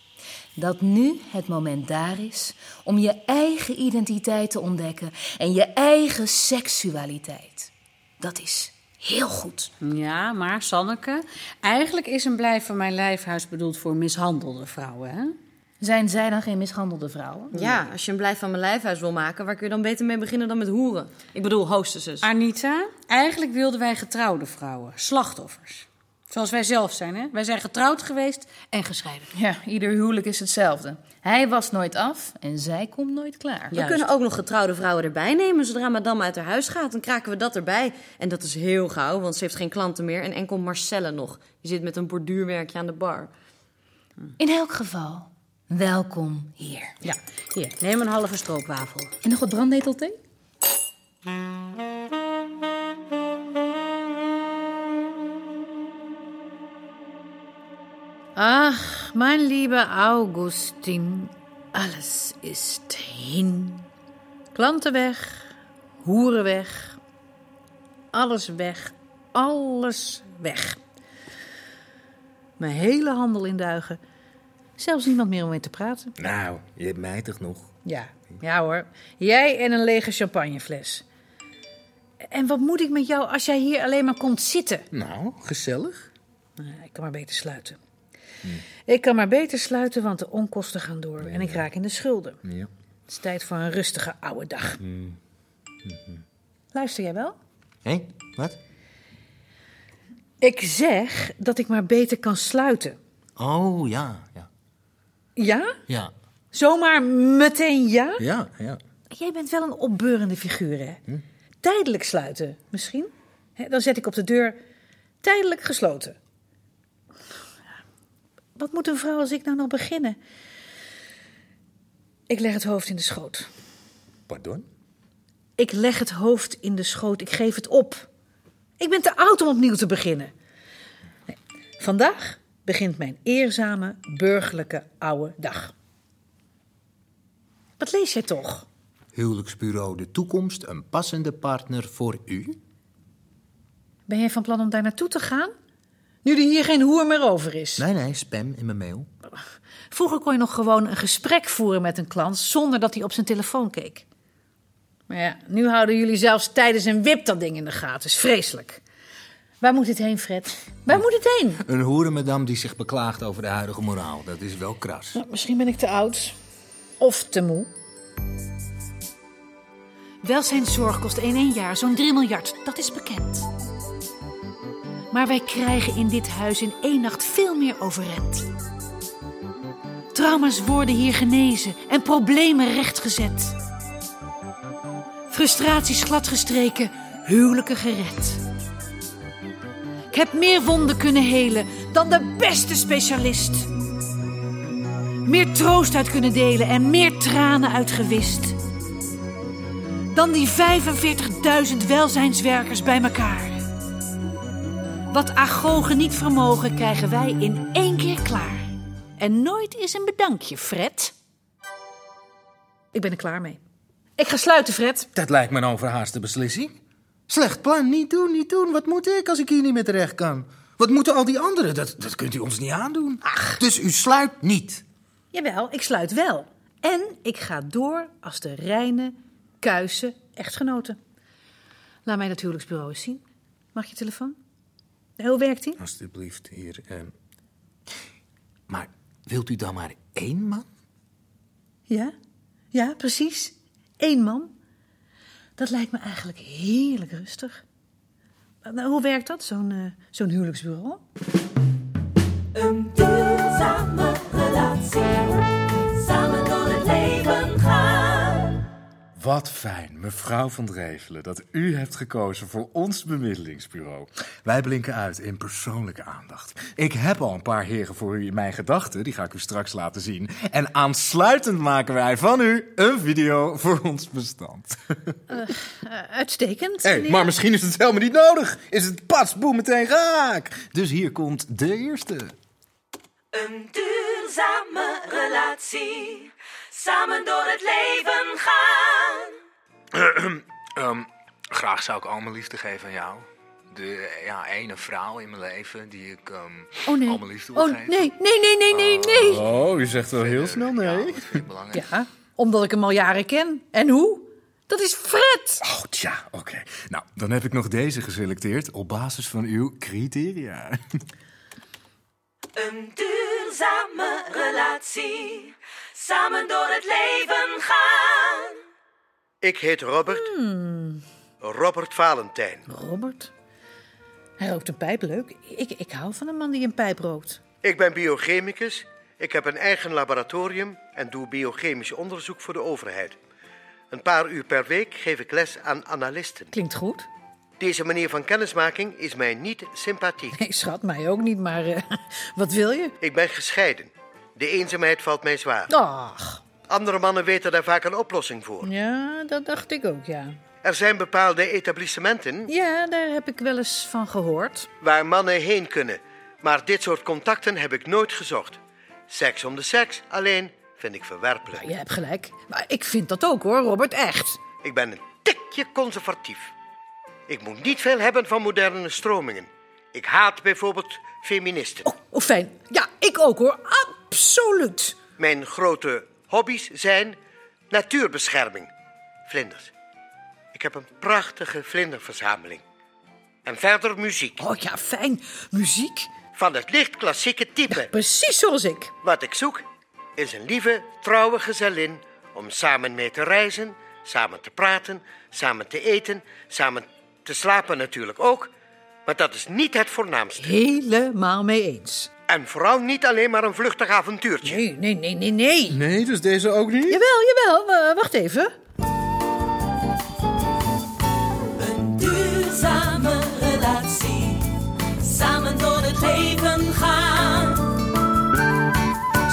Dat nu het moment daar is om je eigen identiteit te ontdekken en je eigen seksualiteit. Dat is heel goed. Ja, maar Sanneke, eigenlijk is een blijf van mijn lijfhuis bedoeld voor mishandelde vrouwen, hè? Zijn zij dan geen mishandelde vrouwen? Ja, als je een blijf van mijn lijfhuis wil maken, waar kun je dan beter mee beginnen dan met hoeren? Ik bedoel, hostesses. Anita, eigenlijk wilden wij getrouwde vrouwen, slachtoffers. Zoals wij zelf zijn, hè? Wij zijn getrouwd geweest en gescheiden. Ja, ieder huwelijk is hetzelfde. Hij was nooit af en zij komt nooit klaar. We kunnen ook nog getrouwde vrouwen erbij nemen. Zodra madame uit haar huis gaat, dan kraken we dat erbij. En dat is heel gauw, want ze heeft geen klanten meer. En enkel Marcelle nog. Die zit met een borduurwerkje aan de bar. In elk geval, welkom hier. Ja, hier, neem een halve stroopwafel. En nog wat brandnetelthee? Ach, mein lieber Augustin, alles ist hin. Klanten weg, hoeren weg, alles weg, alles weg. Mijn hele handel in duigen. Zelfs niemand meer om mee te praten. Nou, je hebt mij toch nog? Ja, ja hoor. Jij en een lege champagnefles. En wat moet ik met jou als jij hier alleen maar komt zitten? Nou, gezellig. Nou, Ik kan maar beter sluiten. Ik kan maar beter sluiten, want de onkosten gaan door en ik raak in de schulden. Ja. Het is tijd voor een rustige oude dag. Luister jij wel? Hé, wat? Ik zeg dat ik maar beter kan sluiten. Oh, ja, ja. Ja? Ja, Zomaar meteen ja? ja, ja. Jij bent wel een opbeurende figuur, hè? Tijdelijk sluiten, misschien? Hè, dan zet ik op de deur tijdelijk gesloten. Wat moet een vrouw als ik nou nog beginnen? Ik leg het hoofd in de schoot. Pardon? Ik leg het hoofd in de schoot. Ik geef het op. Ik ben te oud om opnieuw te beginnen. Nee, vandaag begint mijn eerzame, burgerlijke oude dag. Wat lees jij toch? Huwelijksbureau De Toekomst, een passende partner voor u? Ben jij van plan om daar naartoe te gaan? Nu er hier geen hoer meer over is. Nee, nee, spam in mijn mail. Vroeger kon je nog gewoon een gesprek voeren met een klant zonder dat hij op zijn telefoon keek. Maar ja, nu houden jullie zelfs tijdens een wip dat ding in de gaten. is vreselijk. Waar moet het heen, Fred? Waar moet het heen? Een hoerenmadam die zich beklaagt over de huidige moraal. Dat is wel kras. Nou, misschien ben ik te oud. Of te moe. Welzijnszorg kost in één jaar zo'n 3 miljard. Dat is bekend. Maar wij krijgen in dit huis in één nacht veel meer overeind. Trauma's worden hier genezen en problemen rechtgezet. Frustraties gladgestreken, huwelijken gered. Ik heb meer wonden kunnen helen dan de beste specialist. Meer troost uit kunnen delen en meer tranen uitgewist. Dan die 45.000 welzijnswerkers bij elkaar. Wat agogen niet vermogen, krijgen wij in één keer klaar. En nooit is een bedankje, Fred. Ik ben er klaar mee. Ik ga sluiten, Fred. Dat lijkt me een overhaaste beslissing. Slecht plan, niet doen, niet doen. Wat moet ik als ik hier niet meer terecht kan? Wat moeten al die anderen? Dat, dat kunt u ons niet aandoen. Ach. Dus u sluit niet. Jawel, ik sluit wel. En ik ga door als de reine, kuise echtgenote. Laat mij dat huwelijksbureau eens zien. Mag je telefoon? Hoe werkt die? Alsjeblieft, hier. ehm. Maar wilt u dan maar één man? Ja, ja, precies. Eén man. Dat lijkt me eigenlijk heerlijk rustig. Hoe werkt dat, zo'n eh, zo'n huwelijksbureau? Een duurzame relatie. Wat fijn, mevrouw van Drevelen, dat u hebt gekozen voor ons bemiddelingsbureau. Wij blinken uit in persoonlijke aandacht. Ik heb al een paar heren voor u in mijn gedachten, die ga ik u straks laten zien. En aansluitend maken wij van u een video voor ons bestand. Eh, uitstekend. Hé, meneer. maar misschien is het helemaal niet nodig. Is het pas, boem, meteen raak. Dus hier komt de eerste. Een duurzame relatie. Samen door het leven gaan. Ehm, graag zou ik al mijn liefde geven aan jou. De ja, ene vrouw in mijn leven die ik ehm, Oh nee. al mijn liefde wil Oh geven. nee, nee, nee, nee, nee, nee. Oh, u zegt wel heel snel nee. Ja, omdat ik hem al jaren ken. En hoe? Dat is Fred. Oh, tja, oké. Nou, dan heb ik nog deze geselecteerd op basis van uw criteria. Een duurzame relatie. Samen door het leven gaan. Ik heet Robert. Hmm. Robert Valentijn. Robert? Hij rookt een pijp, leuk. Ik, ik hou van een man die een pijp rookt. Ik ben biochemicus. Ik heb een eigen laboratorium en doe biochemisch onderzoek voor de overheid. Een paar uur per week geef ik les aan analisten. Klinkt goed. Deze manier van kennismaking is mij niet sympathiek. Nee, schat, mij ook niet, maar eh, wat wil je? Ik ben gescheiden. De eenzaamheid valt mij zwaar. Ach, Andere mannen weten daar vaak een oplossing voor. ja, dat dacht ik ook, ja. Er zijn bepaalde etablissementen Ja, daar heb ik wel eens van gehoord. waar mannen heen kunnen. Maar dit soort contacten heb ik nooit gezocht. Seks om de seks alleen vind ik verwerpelijk. Je hebt gelijk. Maar ik vind dat ook hoor, Robert, echt. Ik ben een tikje conservatief. Ik moet niet veel hebben van moderne stromingen. Ik haat bijvoorbeeld feministen. Oh, fijn. Ja, ik ook hoor. Absoluut. Mijn grote hobby's zijn natuurbescherming. Vlinders. Ik heb een prachtige vlinderverzameling. En verder muziek. Oh ja, fijn. Muziek? Van het licht klassieke type. Precies zoals ik. Wat ik zoek is een lieve, trouwe gezellin om samen mee te reizen, samen te praten, samen te eten, samen te slapen natuurlijk ook. Maar dat is niet het voornaamste. Helemaal mee eens. En vooral niet alleen maar een vluchtig avontuurtje. Nee, nee, nee, nee, nee. Nee, dus deze ook niet? Jawel, jawel. Wacht even. Een duurzame relatie. Samen door het leven gaan.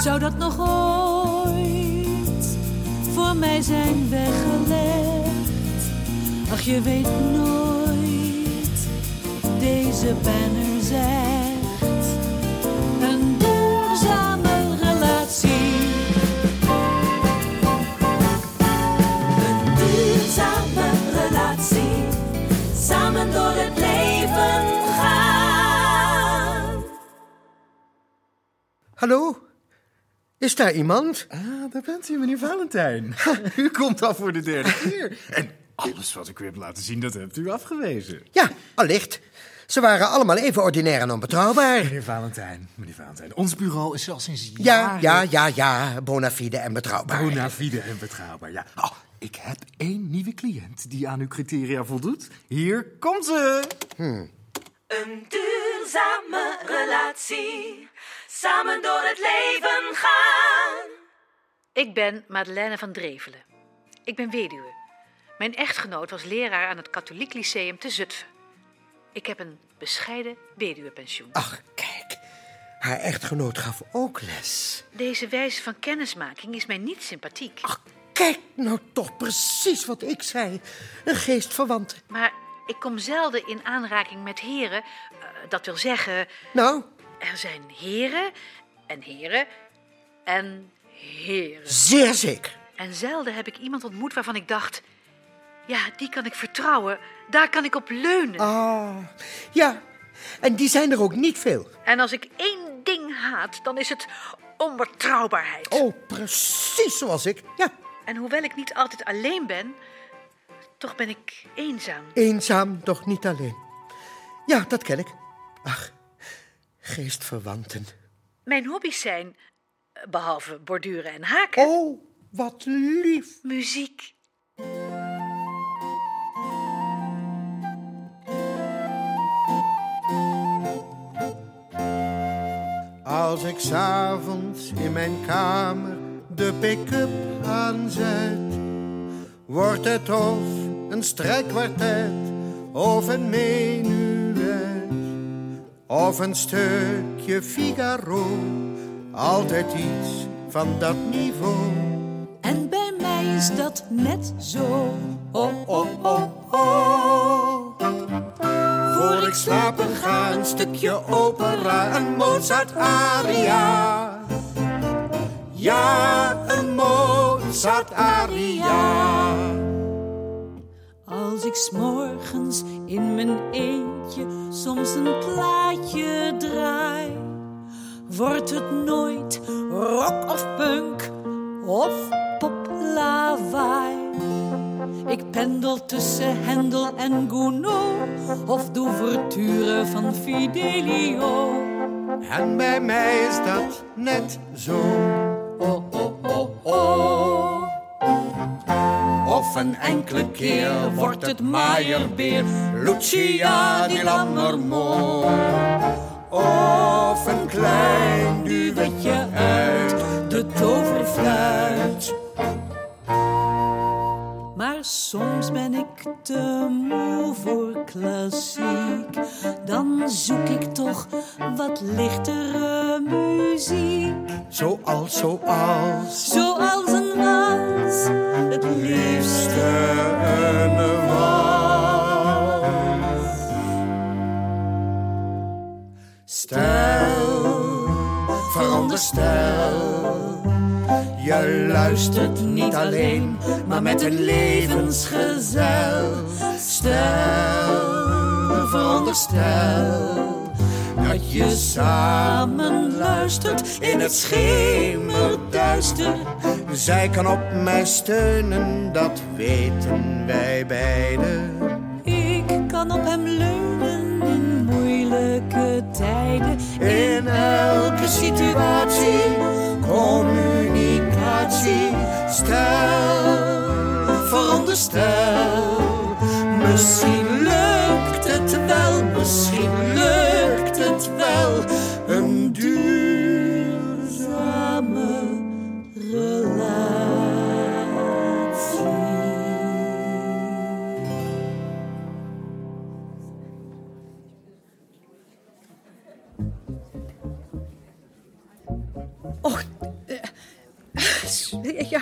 Zou dat nog ooit voor mij zijn weggelegd? Ach, je weet nooit, deze banner zegt een duurzame relatie. Een duurzame relatie. Samen door het leven gaan. Hallo? Is daar iemand? Ah, daar bent u, meneer Valentijn. u komt al voor de derde keer. En alles wat ik u heb laten zien, dat hebt u afgewezen. Ja, allicht. Ze waren allemaal even ordinair en onbetrouwbaar. Meneer Valentijn, meneer Valentijn, ons bureau is al sinds Ja, jaren... ja, ja, ja. Bona fide en betrouwbaar. Bona fide en betrouwbaar, ja. Oh, ik heb één nieuwe cliënt die aan uw criteria voldoet. Hier komt ze. Hmm. Een duurzame relatie. Samen door het leven gaan. Ik ben Madeleine van Drevelen. Ik ben weduwe. Mijn echtgenoot was leraar aan het katholiek lyceum te Zutphen. Ik heb een bescheiden weduwepensioen. Ach, kijk. Haar echtgenoot gaf ook les. Deze wijze van kennismaking is mij niet sympathiek. Kijk nou toch precies wat ik zei. Een geestverwant. Maar ik kom zelden in aanraking met heren. eh, dat wil zeggen, Nou, er zijn heren en heren en heren. zeer zeker. En zelden heb ik iemand ontmoet waarvan ik dacht... Ja, die kan ik vertrouwen. Daar kan ik op leunen. Ah, ja. En die zijn er ook niet veel. En als ik één ding haat, dan is het onbetrouwbaarheid. Oh, precies zoals ik. Ja, En hoewel ik niet altijd alleen ben, toch ben ik eenzaam. eenzaam, doch niet alleen. Ja, dat ken ik. Ach, geestverwanten. Mijn hobby's zijn, eh, behalve borduren en haken... Oh, wat lief. Muziek. Als ik s'avonds in mijn kamer de pick-up aanzet, wordt het of een strijkkwartet of een menuet of een stukje Figaro. Altijd iets van dat niveau. En bij mij is dat net zo. Oh, oh, oh, oh. Voor ik slapen ga een stukje opera, een Mozart aria. Ja, een Mozart aria. Als ik s'morgens in mijn eentje soms een plaatje draai, wordt het nooit rock of punk of poplawaai. Ik pendel tussen Hendel en Gounod of de ouverture van Fidelio. En bij mij is dat net zo. Oh, oh, oh, oh. Of een enkele keer wordt het Meyerbeer, Lucia di Lammermoor. Of een klein duwetje uit de toverfluit. Maar soms ben ik te moe voor klassiek. Dan zoek ik toch wat lichtere muziek. Zoals, zoals. Zoals een wals, het liefste een wals. Stel, veronderstel. Je luistert niet alleen, maar met een levensgezel. Stel, veronderstel. Dat je samen luistert in het schemerduister. Zij kan op mij steunen, dat weten wij beiden. Ik kan op hem leunen in moeilijke tijden. In elke situatie, communicatie. Stel, veronderstel. Misschien lukt het wel, misschien lukt het wel.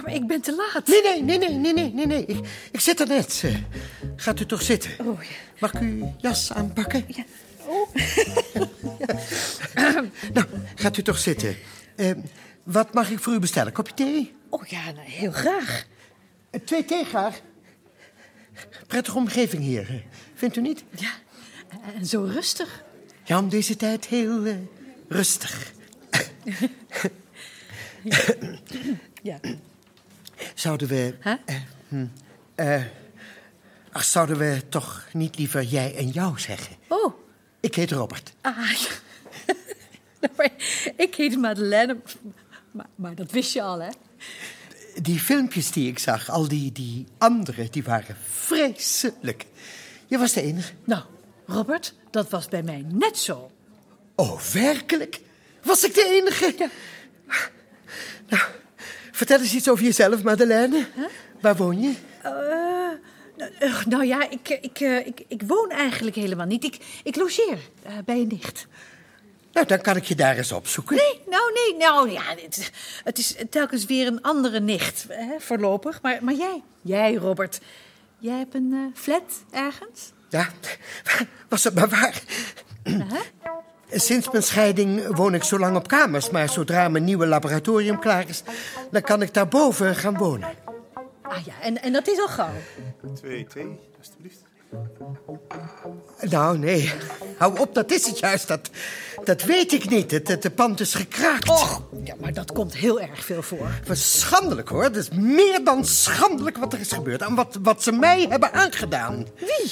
Ja, maar ik ben te laat. Nee, nee, nee, nee, nee, nee, nee, nee. Ik, ik zit er net. Eh, Gaat u toch zitten? Oh, ja. Mag ik uw jas aanpakken? Ja. Oh. nou, gaat u toch zitten. Eh, wat mag ik voor u bestellen? Kopje thee? Oh ja, nou, heel graag. Eh, twee thee graag. Prettige omgeving hier, vindt u niet? Ja, en zo rustig. Ja, om deze tijd heel rustig. Ja. Zouden we... Huh? eh, hm, eh, ach, zouden we toch niet liever jij en jou zeggen? Oh. Ik heet Robert. Ah, ja. Nou, maar ik heet Madeleine, maar, maar dat wist je al, hè? Die filmpjes die ik zag, al die, die anderen, die waren vreselijk. Je was de enige. Nou, Robert, dat was bij mij net zo. Oh, werkelijk? Was ik de enige? Ja. Nou, vertel eens iets over jezelf, Madeleine. Waar woon je? Eh, eh, nou ja, ik, ik, eh, ik, ik woon eigenlijk helemaal niet. Ik, ik logeer bij een nicht. Nou, dan kan ik je daar eens opzoeken. Nee, nou nee, nou ja, het, het is telkens weer een andere nicht, hè, voorlopig. Maar, maar jij, jij Robert, jij hebt een flat ergens? Ja, was het maar waar. Sinds mijn scheiding woon ik zo lang op kamers, maar zodra mijn nieuwe laboratorium klaar is, dan kan ik daarboven gaan wonen. Ah ja, en, en dat is al gauw. Twee, twee, alstublieft. Nou, nee. Hou op, dat is het juist. Dat, dat weet ik niet. Het, het, de pand is gekraakt. Och, ja, maar dat komt heel erg veel voor. Schandelijk, hoor. Het is meer dan schandelijk wat er is gebeurd. En wat, wat ze mij hebben aangedaan. Wie?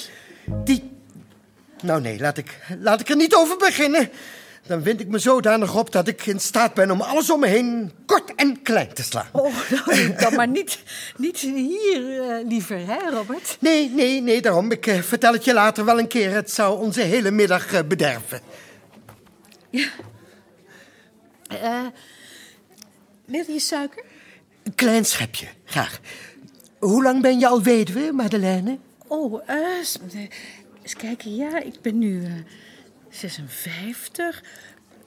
Die... Nou, nee, laat ik, laat ik er niet over beginnen. Dan wind ik me zodanig op dat ik in staat ben om alles om me heen kort en klein te slaan. Oh, nou, dan maar niet, niet hier, eh, liever, hè, Robert? Nee, nee, nee, daarom. Ik eh, vertel het je later wel een keer. Het zou onze hele middag eh, bederven. Ja. Eh, wil je suiker? Een klein schepje, graag. Hoe lang ben je al weduwe, Madeleine? Oh, eh, eens, kijken. Ja, ik ben nu eh, 56.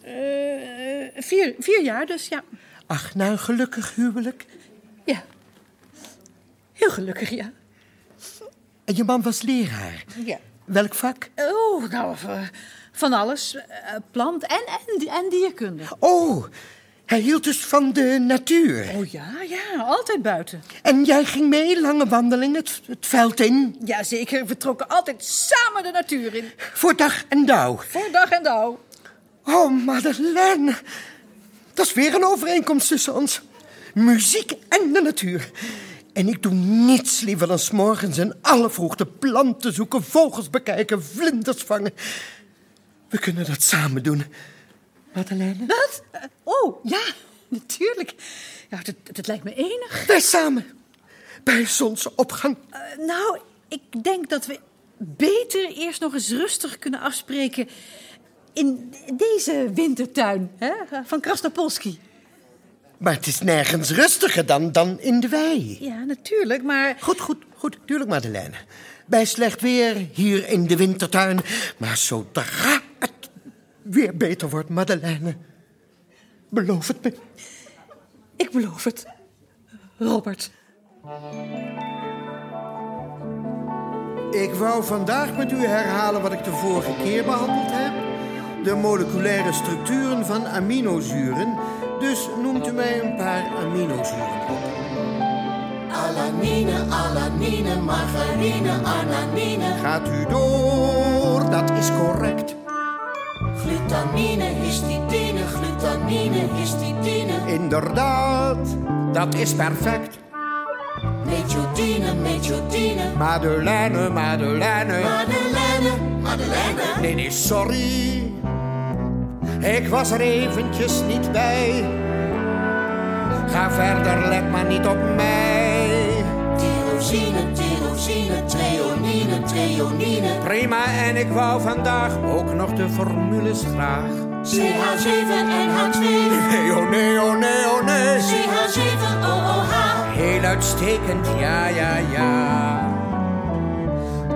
Eh, vier, vier jaar dus, ja. Ach, na een gelukkig huwelijk. Ja. Heel gelukkig, ja. En je man was leraar. Ja. Welk vak? Oh, nou, eh, van alles. Plant en, en, en dierkunde. Oh, hij hield dus van de natuur. Oh ja, ja, altijd buiten. En jij ging mee, lange wandeling, het, het veld in? Ja, zeker. We trokken altijd samen de natuur in. Voor dag en dauw. Voor dag en dauw. Oh, Madeleine. Dat is weer een overeenkomst tussen ons. Muziek en de natuur. En ik doe niets liever dan 's morgens in alle vroegte planten zoeken, vogels bekijken, vlinders vangen. We kunnen dat samen doen. Madeleine? Wat? Eh, Oh, ja, natuurlijk. Ja, dat, dat lijkt me enig. Wij samen. Bij zonsopgang. Eh, nou, ik denk dat we beter eerst nog eens rustig kunnen afspreken... in deze wintertuin hè, van Krasnopolski. Maar het is nergens rustiger dan, dan in de wei. Ja, natuurlijk, maar... Goed, goed, goed. Tuurlijk, Madeleine. Bij slecht weer, hier in de wintertuin. Maar zodra weer beter wordt, Madeleine... Beloof het me. Ik beloof het. Robert. Ik wou vandaag met u herhalen wat ik de vorige keer behandeld heb. De moleculaire structuren van aminozuren. Dus noemt u mij een paar aminozuren op. Alanine, alanine, margarine, ananine. Gaat u door, dat is correct. Glutamine, histidine, glutamine, histidine. Inderdaad, dat is perfect. Methionine, methionine. Madeleine, Madeleine. Madeleine, Madeleine. Nee, nee, sorry. Ik was er eventjes niet bij. Ga verder, let maar niet op mij. Tyrosine, tyrosine, treonine. Prima, en ik wou vandaag ook nog de formules graag. CH7 en H2. Nee, oh nee, oh nee, oh nee. CH7, OOH. Heel uitstekend, ja, ja, ja.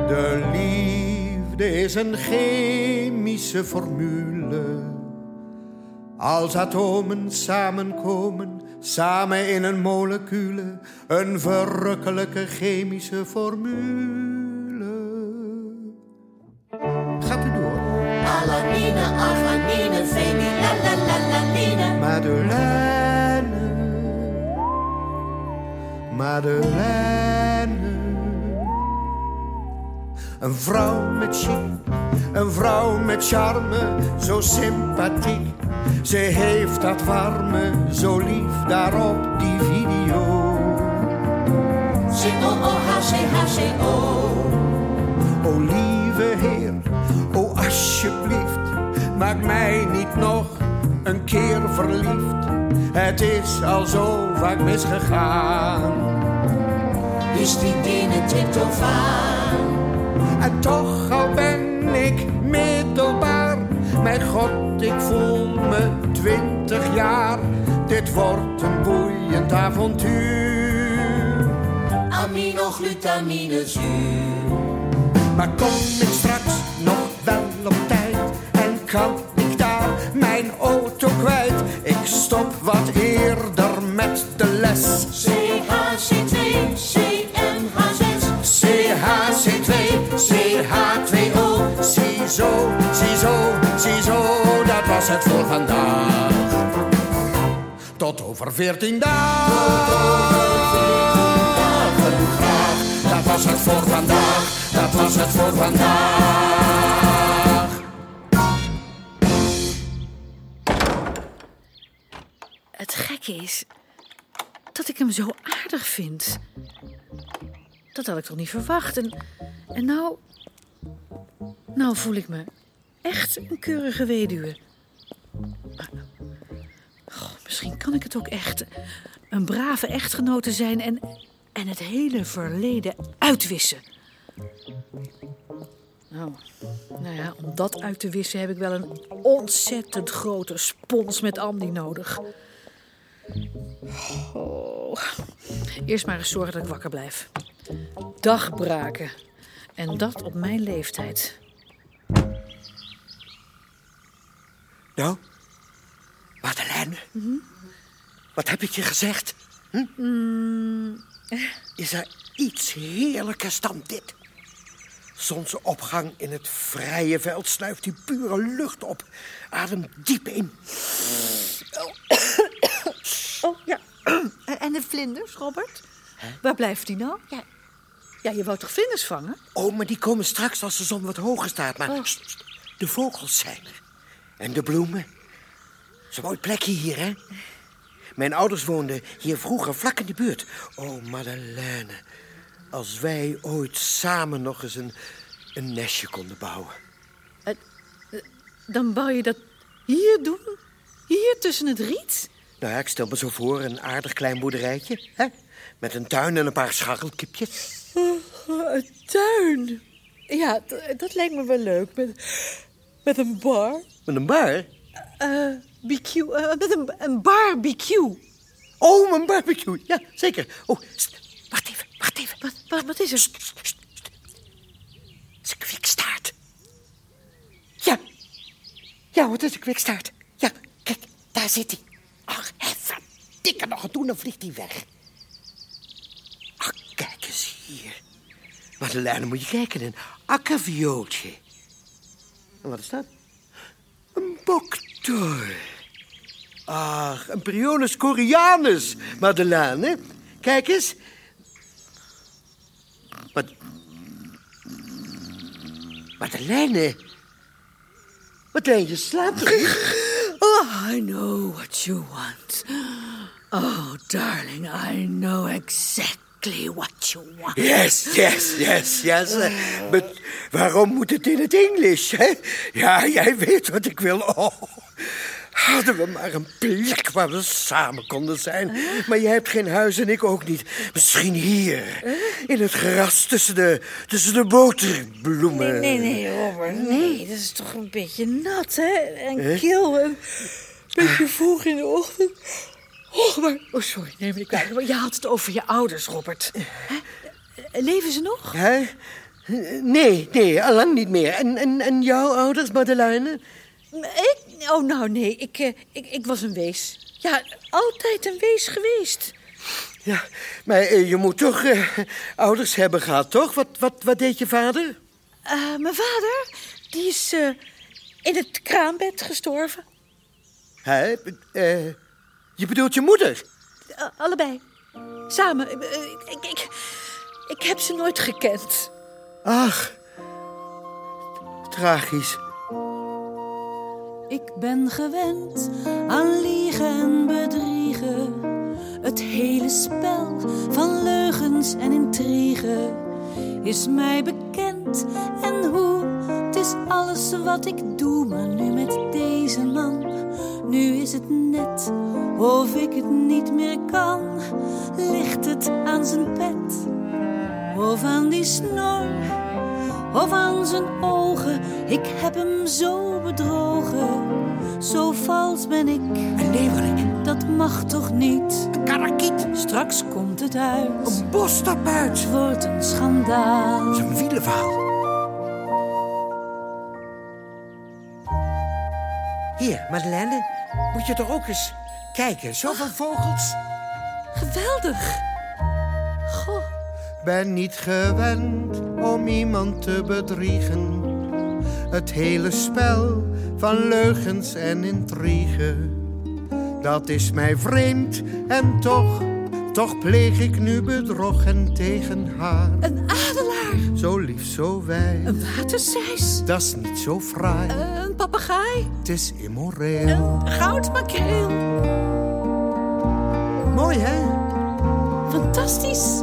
De liefde is een chemische formule. Als atomen samenkomen, samen in een molecule, een verrukkelijke chemische formule. Alanine, arginine, phenylalanine. Madeleine, Madeleine. Een vrouw met chic, een vrouw met charme, zo sympathiek. Ze heeft dat warme, zo lief daarop die video. C-O-O-H-C-H-C-O. O lieve Heer, o alsjeblieft, maak mij niet nog een keer verliefd. Het is al zo vaak misgegaan. Histidine, tryptofaan. En toch al ben ik middelbaar, mijn god, ik voel me twintig jaar. Dit wordt een boeiend avontuur. Aminoglutamine zuur. Maar kom ik straks nog wel op tijd kan ik daar mijn auto kwijt? Ik stop wat eerder met de les. CHC2, CMH6. CHC2, CH2O, ziezo, ziezo, het voor vandaag. Tot over veertien dagen. graag. Dat was het voor vandaag. Dat was het voor vandaag. Is dat ik hem zo aardig vind. Dat had ik toch niet verwacht. En, en nou. Nou voel ik me echt een keurige weduwe. Misschien kan ik het ook echt. Een brave echtgenote zijn en, en het hele verleden uitwissen. Nou, nou om dat uit te wissen heb ik wel een ontzettend grote spons met Andy nodig. Oh. Eerst maar eens zorgen dat ik wakker blijf. Dagbraken. En dat op mijn leeftijd. Nou, Madeleine, wat heb ik je gezegd? Hm? Mm, Is er iets heerlijkers dan dit? Zonsopgang in het vrije veld snuift die pure lucht op. Adem diep in. Oh ja. En de vlinders, Robert? Waar blijft die nou? Ja, ja, je wou toch vlinders vangen? Oh, maar die komen straks als de zon wat hoger staat. Oh. Maar sst, de vogels zijn er. En de bloemen. Zo'n mooi plekje hier, hè? Mijn ouders woonden hier vroeger vlak in de buurt. Oh, Madeleine. Als wij ooit samen nog eens een, een nestje konden bouwen. Dan wou je dat hier doen? Hier tussen het riet? Nou ja, ik stel me zo voor een aardig klein boerderijtje. Hè? Met een tuin en een paar scharrelkipjes. Een tuin? Ja, dat lijkt me wel leuk. Met, met een bar. Met een bar? Eh, BQ, eh, met een, een barbecue. Oh, een barbecue. Ja, zeker. Oh, st, wacht even, wacht even. Wat, wat, wat is er? Het is een kwikstaart. Ja. Ja, wat is een kwikstaart? Ja, kijk, daar zit hij. Ach, even dikker nog doen, dan vliegt hij weg. Ach, kijk eens hier. Madeleine, moet je kijken, een akkerviooltje. En wat is dat? Een boktor. Ach, een Prionus coreanus, Madeleine. Kijk eens. Wat... Madeleine. Madeleine, je slaapt niet? Oh, I know what you want. Oh, darling, I know exactly what you want. Yes, yes, yes, yes. Maar waarom moet het in het Engels, hè? Ja, jij weet wat ik wil. Oh, hadden we maar een plek waar we samen konden zijn. Maar jij hebt geen huis en ik ook niet. Misschien hier, in het gras tussen de, tussen de boterbloemen. Nee, nee, nee, Robert. Nee, dat is toch een beetje nat, hè? En Hè? kil en een beetje vroeg in de ochtend. Oh, maar... Oh, sorry, neem me niet kwalijk. Je had het over je ouders, Robert. Hè? Leven ze nog? Hè? Nee, nee, allang niet meer. En, en, en jouw ouders, Madeleine? Ik? Oh, nou, nee. Ik, eh, ik, ik was een wees. Ja, altijd een wees geweest. Ja, maar eh, je moet toch eh, ouders hebben gehad, toch? Wat, wat, wat deed je vader? Mijn vader, die is in het kraambed gestorven. Eh, je bedoelt je moeder? Allebei. Samen. Ik, ik, ik heb ze nooit gekend. Ach, tragisch. Ik ben gewend aan liegen en bedriegen. Het hele spel van leugens en intrigen is mij bekend. En hoe, het is alles wat ik doe. Maar nu met deze man, nu is het net of ik het niet meer kan. Ligt het aan zijn pet of aan die snor? of aan zijn ogen. Ik heb hem zo bedrogen, zo vals ben ik. En leeuwerik. Dat mag toch niet? Een karakiet. Straks komt het uit. Een bostapuit. Het wordt een schandaal. Zo'n wielenverhaal. Hier, Madeleine, moet je toch ook eens kijken. Zoveel vogels. Geweldig. Goh. Ben niet gewend om iemand te bedriegen. Het hele spel van leugens en intrigen. Dat is mij vreemd en toch, toch pleeg ik nu bedrog en tegen haar. Een adelaar. Zo lief, zo wijs. Een waterzeis. Dat is niet zo fraai. Een papegaai. Het is immoreel. Een goudmakreel. Mooi, hè? Fantastisch.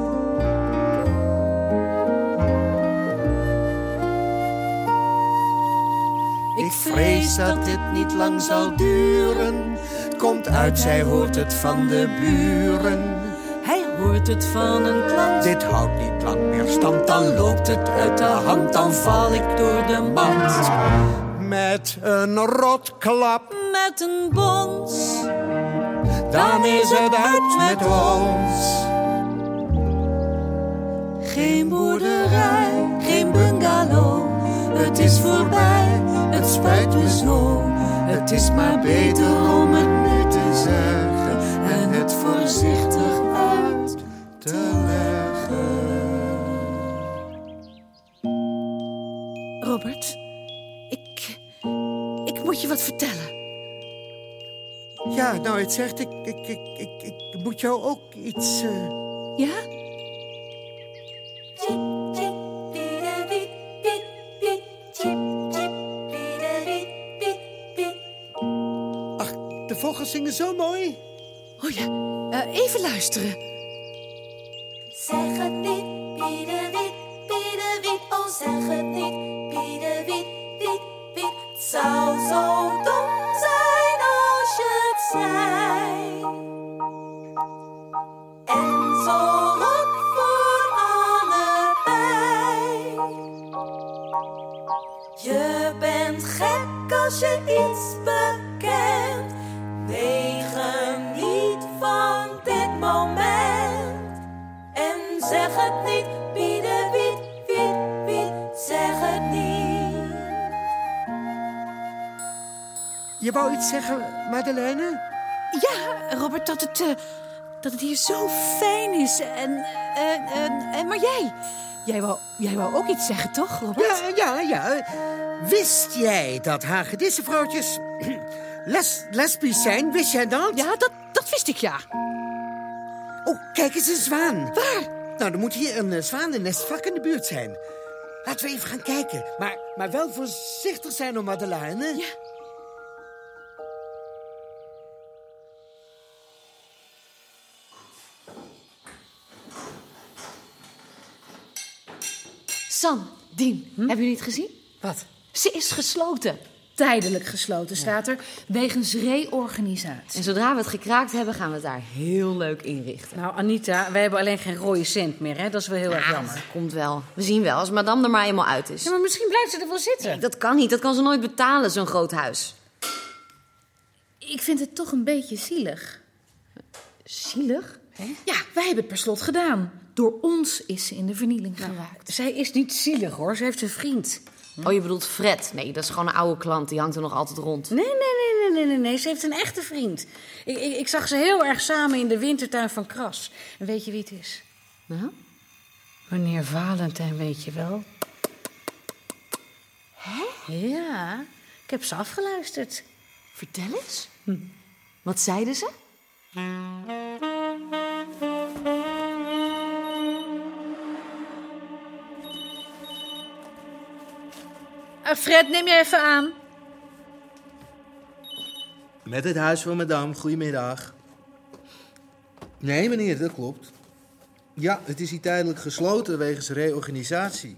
Vrees dat dit niet lang zal duren. Komt uit, zij hoort het van de buren. Hij hoort het van een klant. Dit houdt niet lang meer stand, dan loopt het uit de hand. Dan val ik door de mand. Met een rotklap, Met een bons. dan is het uit met ons. Geen boerderij, geen bungalow. Het is voorbij, het spijt me zo. Het is maar beter om het nu te zeggen en het voorzichtig uit te leggen. Robert, ik, ik moet je wat vertellen. Ja, nou, het zegt, ik, ik, ik, ik, ik moet jou ook iets... eh, Ja? Vogels zingen zo mooi. Oh ja, eh, even luisteren. Zeg het niet, Piedewiet, Piedewiet, oh zeg het niet, Piedewiet, wiet, wiet. Het zou zo dom zijn als je het zei. En zo rot voor allebei. Je bent gek als je iets bekent. Nee, geniet van dit moment. En zeg het niet, Piedewiet, wiet, wiet, zeg het niet. Je wou iets zeggen, Madeleine? Ja, Robert, dat het, eh, dat het hier zo fijn is. En, en, en, en maar jij, jij wou, jij wou ook iets zeggen, toch, Robert? Ja, ja, ja. Wist jij dat hagedissenvrouwtjes les, lesbisch zijn? Wist jij dat? Ja, dat, dat wist ik, ja. Oh, kijk eens, een zwaan. Waar? Nou, er moet hier een uh, zwanennest vlak in de buurt zijn. Laten we even gaan kijken. Maar, maar wel voorzichtig zijn, hoor, Madeleine. Ja. Sam, Dien, hebben jullie het gezien? Wat? Ze is gesloten. Tijdelijk gesloten staat er, wegens reorganisatie. En zodra we het gekraakt hebben, gaan we het daar heel leuk inrichten. Nou, Anita, wij hebben alleen geen rode cent meer, hè? Dat is wel heel erg jammer. Dat komt wel. We zien wel, als madame er maar eenmaal uit is. Ja, maar misschien blijft ze er wel zitten. Nee, dat kan niet. Dat kan ze nooit betalen, zo'n groot huis. Ik vind het toch een beetje zielig. Zielig? Ja, wij hebben het per slot gedaan. Door ons is ze in de vernieling Nou, geraakt. Zij is niet zielig, hoor. Ze heeft een vriend. Oh, je bedoelt Fred? Nee, dat is gewoon een oude klant. Die hangt er nog altijd rond. Nee, nee, nee, nee, nee, nee, nee. Ze heeft een echte vriend. Ik, ik, ik zag ze heel erg samen in de wintertuin van Kras. En weet je wie het is? Nou? Meneer Valentijn, weet je wel. Hè? Ja, ik heb ze afgeluisterd. Vertel eens. Hm. Wat zeiden ze? Fred, neem jij even aan. Met het huis van madame, goedemiddag. Nee, meneer, dat klopt. Ja, het is hier tijdelijk gesloten wegens reorganisatie.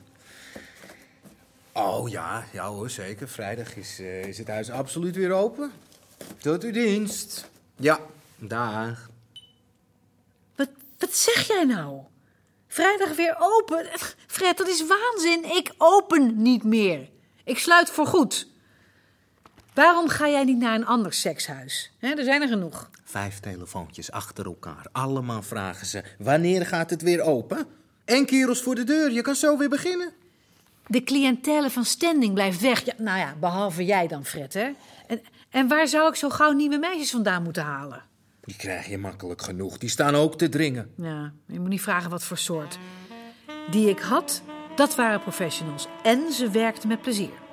Oh ja, ja hoor, zeker. Vrijdag is, eh, is het huis absoluut weer open. Tot uw dienst. Ja, dag. Wat, wat zeg jij nou? Vrijdag weer open? Fred, dat is waanzin. Ik open niet meer. Ik sluit voor goed. Waarom ga jij niet naar een ander sekshuis? Er zijn er genoeg. Vijf telefoontjes achter elkaar. Allemaal vragen ze, wanneer gaat het weer open? En kerels voor de deur, je kan zo weer beginnen. De cliëntele van standing blijft weg. Ja, nou ja, behalve jij dan, Fred, hè? En, en waar zou ik zo gauw nieuwe meisjes vandaan moeten halen? Die krijg je makkelijk genoeg, die staan ook te dringen. Ja, je moet niet vragen wat voor soort. Die ik had, dat waren professionals. En ze werkten met plezier.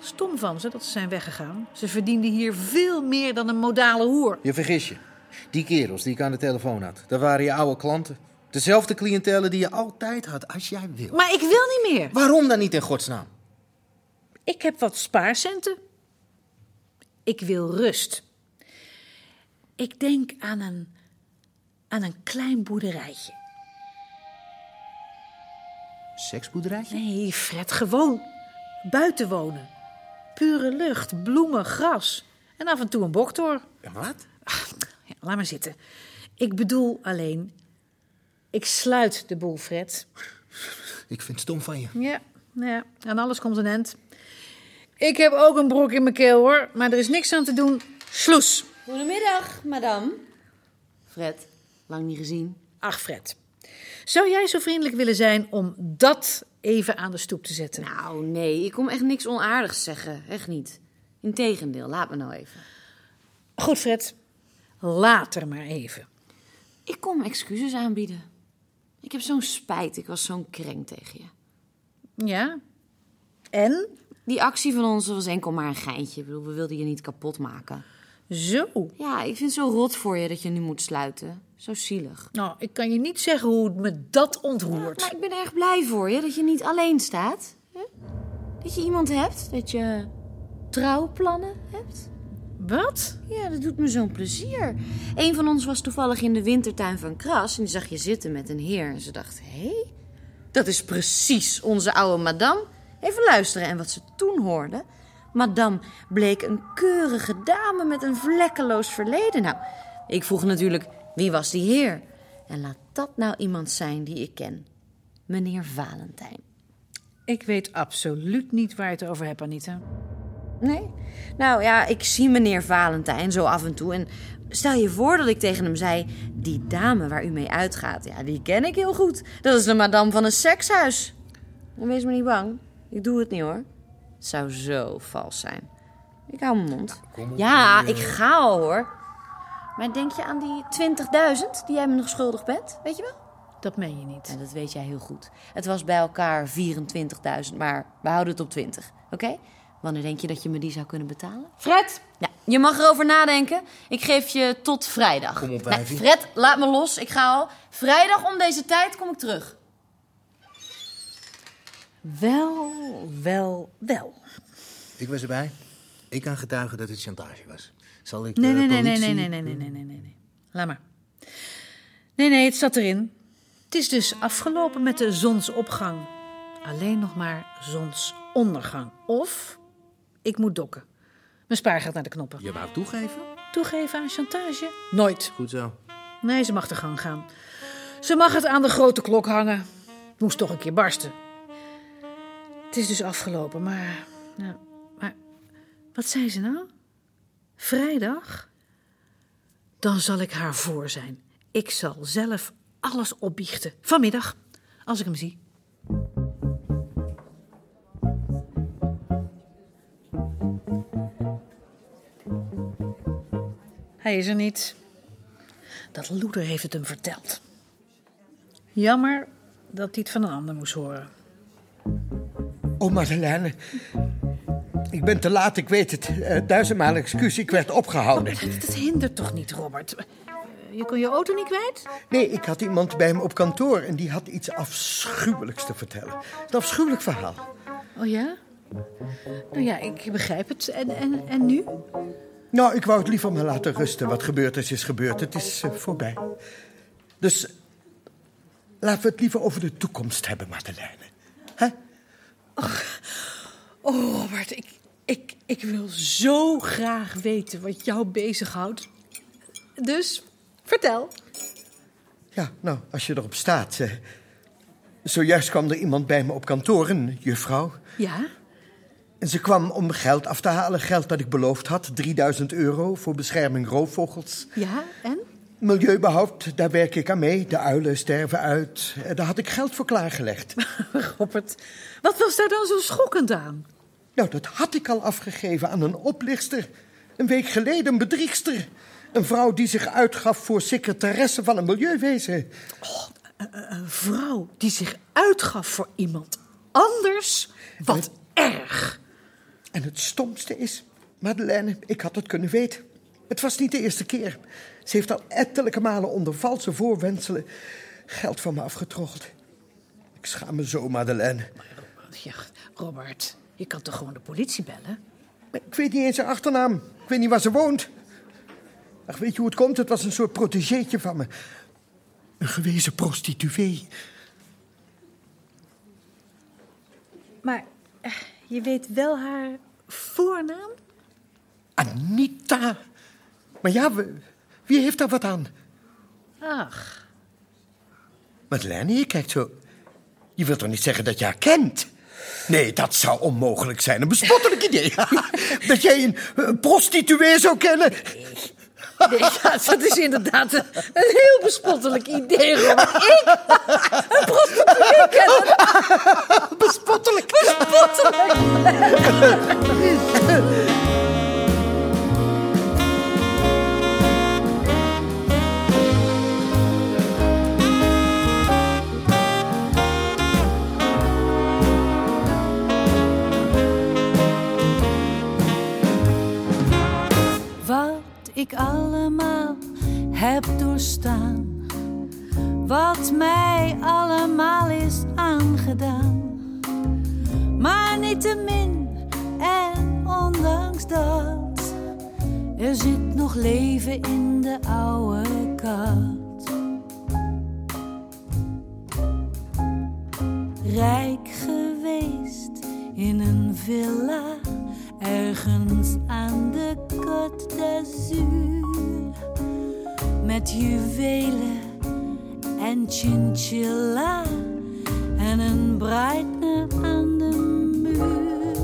Stom van ze dat ze zijn weggegaan. Ze verdienden hier veel meer dan een modale hoer. Je vergis je. Die kerels die ik aan de telefoon had, dat waren je oude klanten. Dezelfde cliëntelen die je altijd had, als jij wil. Maar ik wil niet meer. Waarom dan niet in godsnaam? Ik heb wat spaarcenten. Ik wil rust. Ik denk aan een, aan een klein boerderijtje. Seksboerderijtje? Nee, Fred, gewoon buiten wonen. Pure lucht, bloemen, gras en af en toe een boktor. Wat? Ja, laat maar zitten. Ik bedoel alleen, ik sluit de boel, Fred. Ik vind het stom van je. Ja, ja, aan alles komt een eind. Ik heb ook een broek in mijn keel, hoor. Maar er is niks aan te doen. Sloes. Goedemiddag, madame. Fred, lang niet gezien. Ach, Fred. Zou jij zo vriendelijk willen zijn om dat even aan de stoep te zetten? Nou, nee, ik kom echt niks onaardigs zeggen. Echt niet. Integendeel, laat me nou even. Goed, Fred. Later maar even. Ik kom excuses aanbieden. Ik heb zo'n spijt. Ik was zo'n kreng tegen je. Ja? En? Die actie van ons was enkel maar een geintje. Ik bedoel, we wilden je niet kapot maken. Zo? Ja, ik vind het zo rot voor je dat je nu moet sluiten. Zo zielig. Nou, ik kan je niet zeggen hoe het me dat ontroert. Maar ik ben erg blij voor je dat je niet alleen staat. Hè? Dat je iemand hebt, dat je trouwplannen hebt. Wat? Ja, dat doet me zo'n plezier. Een van ons was toevallig in de wintertuin van Kras en die zag je zitten met een heer. En ze dacht, hé, hey, dat is precies onze oude madame. Even luisteren en wat ze toen hoorde. Madame bleek een keurige dame met een vlekkeloos verleden. Nou, ik vroeg natuurlijk, wie was die heer? En laat dat nou iemand zijn die ik ken. Meneer Valentijn. Ik weet absoluut niet waar je het over hebt, Anita. Nee? Nou ja, ik zie meneer Valentijn zo af en toe. En stel je voor dat ik tegen hem zei: Die dame waar u mee uitgaat, ja, die ken ik heel goed. Dat is de madame van een sekshuis. En wees maar niet bang. Ik doe het niet hoor. Het zou zo vals zijn. Ik hou mijn mond. Ja, ik ga al hoor. Maar denk je aan die 20.000 die jij me nog schuldig bent? Weet je wel? Dat meen je niet. Ja, dat weet jij heel goed. Het was bij elkaar 24.000, maar we houden het op 20. Oké? Wanneer denk je dat je me die zou kunnen betalen? Fred! Ja, je mag erover nadenken. Ik geef je tot vrijdag. Kom op, Nee, wijfie. Fred, laat me los. Ik ga al. Vrijdag om deze tijd kom ik terug. Wel, wel, wel. Ik was erbij. Ik kan getuigen dat het chantage was. Zal ik Nee, de nee, nee, nee, nee, nee, nee, nee, nee, nee, nee. Laat maar. Nee, nee, het zat erin. Het is dus afgelopen met de zonsopgang. Alleen nog maar zonsondergang. Of ik moet dokken. Mijn spaar gaat naar de knoppen. Je wou toegeven? Toegeven aan chantage? Nooit. Goed zo. Nee, ze mag de gang gaan. Ze mag het aan de grote klok hangen. Het moest toch een keer barsten. Het is dus afgelopen, maar... Ja, maar wat zei ze nou? Vrijdag? Dan zal ik haar voor zijn. Ik zal zelf alles opbiechten. Vanmiddag, als ik hem zie. Hij is er niet. Dat loeder heeft het hem verteld. Jammer dat hij het van een ander moest horen. Oh, Madeleine. Ik ben te laat, ik weet het. Eh, duizendmaal excuus, ik werd opgehouden. Dat, dat hindert toch niet, Robert? Eh, Je kon je auto niet kwijt? Nee, ik had iemand bij me op kantoor en die had iets afschuwelijks te vertellen. Een afschuwelijk verhaal. Oh ja? Nou ja, ik begrijp het. En, en, en nu? Nou, ik wou het liever maar laten rusten. Wat gebeurd is, is gebeurd. Het is eh, voorbij. Dus laten we het liever over de toekomst hebben, Madeleine. Oh, Robert, ik, ik, ik wil zo graag weten wat jou bezighoudt. Dus, vertel. Ja, nou, als je erop staat. eh, zojuist kwam er iemand bij me op kantoor, een juffrouw. Ja? En ze kwam om geld af te halen, geld dat ik beloofd had. 3000 euro voor bescherming roofvogels. Ja, en? Milieubehoud, daar werk ik aan mee. De uilen sterven uit. Eh, Daar had ik geld voor klaargelegd. Robert, wat was daar dan zo schokkend aan? Nou, dat had ik al afgegeven aan een oplichter. Een week geleden een bedriegster. Een vrouw die zich uitgaf voor secretaresse van een milieuwezen. Een, een vrouw die zich uitgaf voor iemand anders? Wat erg. En het stomste is, Madeleine, ik had het kunnen weten. Het was niet de eerste keer. Ze heeft al ettelijke malen onder valse voorwendselen geld van me afgetroggeld. Ik schaam me zo, Madeleine. Ja, Robert, je kan toch gewoon de politie bellen? Ik weet niet eens haar achternaam. Ik weet niet waar ze woont. Ach, weet je hoe het komt? Het was een soort protégéetje van me. Een gewezen prostituee. Maar eh, je weet wel haar voornaam? Anita. Maar ja, we- wie heeft daar wat aan? Ach, Madeleine, je kijkt zo... Je wilt toch niet zeggen dat je haar kent? Nee, dat zou onmogelijk zijn. Een bespottelijk idee. dat jij een, een prostituee zou kennen. nee, ja, dat is inderdaad een, een heel bespottelijk idee, Robert. Ik? Een prostituee kennen? Bespottelijk. Bespottelijk. Ik allemaal heb doorstaan. Wat mij allemaal is aangedaan. Maar niettemin en ondanks dat. Er zit nog leven in de oude kat. Rijk geweest in een villa ergens aan de Côte d'Azur. Met juwelen en chinchilla en een Breitner aan de muur.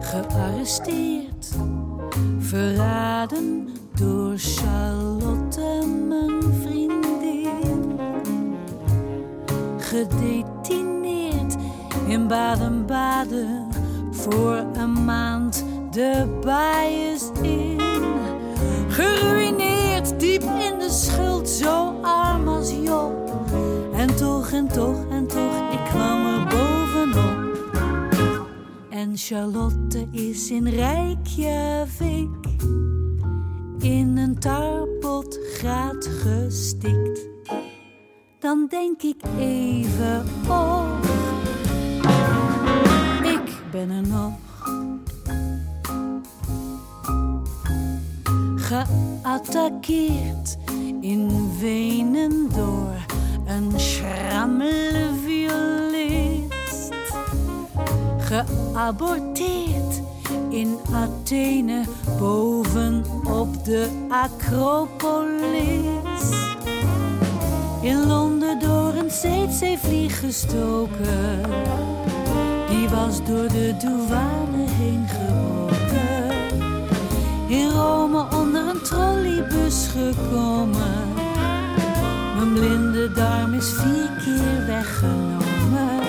Gearresteerd, verraden door Charlotte, mijn vriendin. Gedetineerd in Baden-Baden voor een maand de bias in. Geruineerd diep in de schuld, zo arm als Job. En toch en toch en toch, ik kwam er bovenop. En Charlotte is in Reykjavik in een tarpot graat gestikt. Dan denk ik even, ik ben nog. Geattaqueerd in Wenen door een schrammele violist. Geaborteerd in Athene boven op de Acropolis. In Londen door een CC-vlieg gestoken. Was door de douane heen. In Rome onder een trolleybus gekomen. Mijn blinde darm is vier keer weggenomen.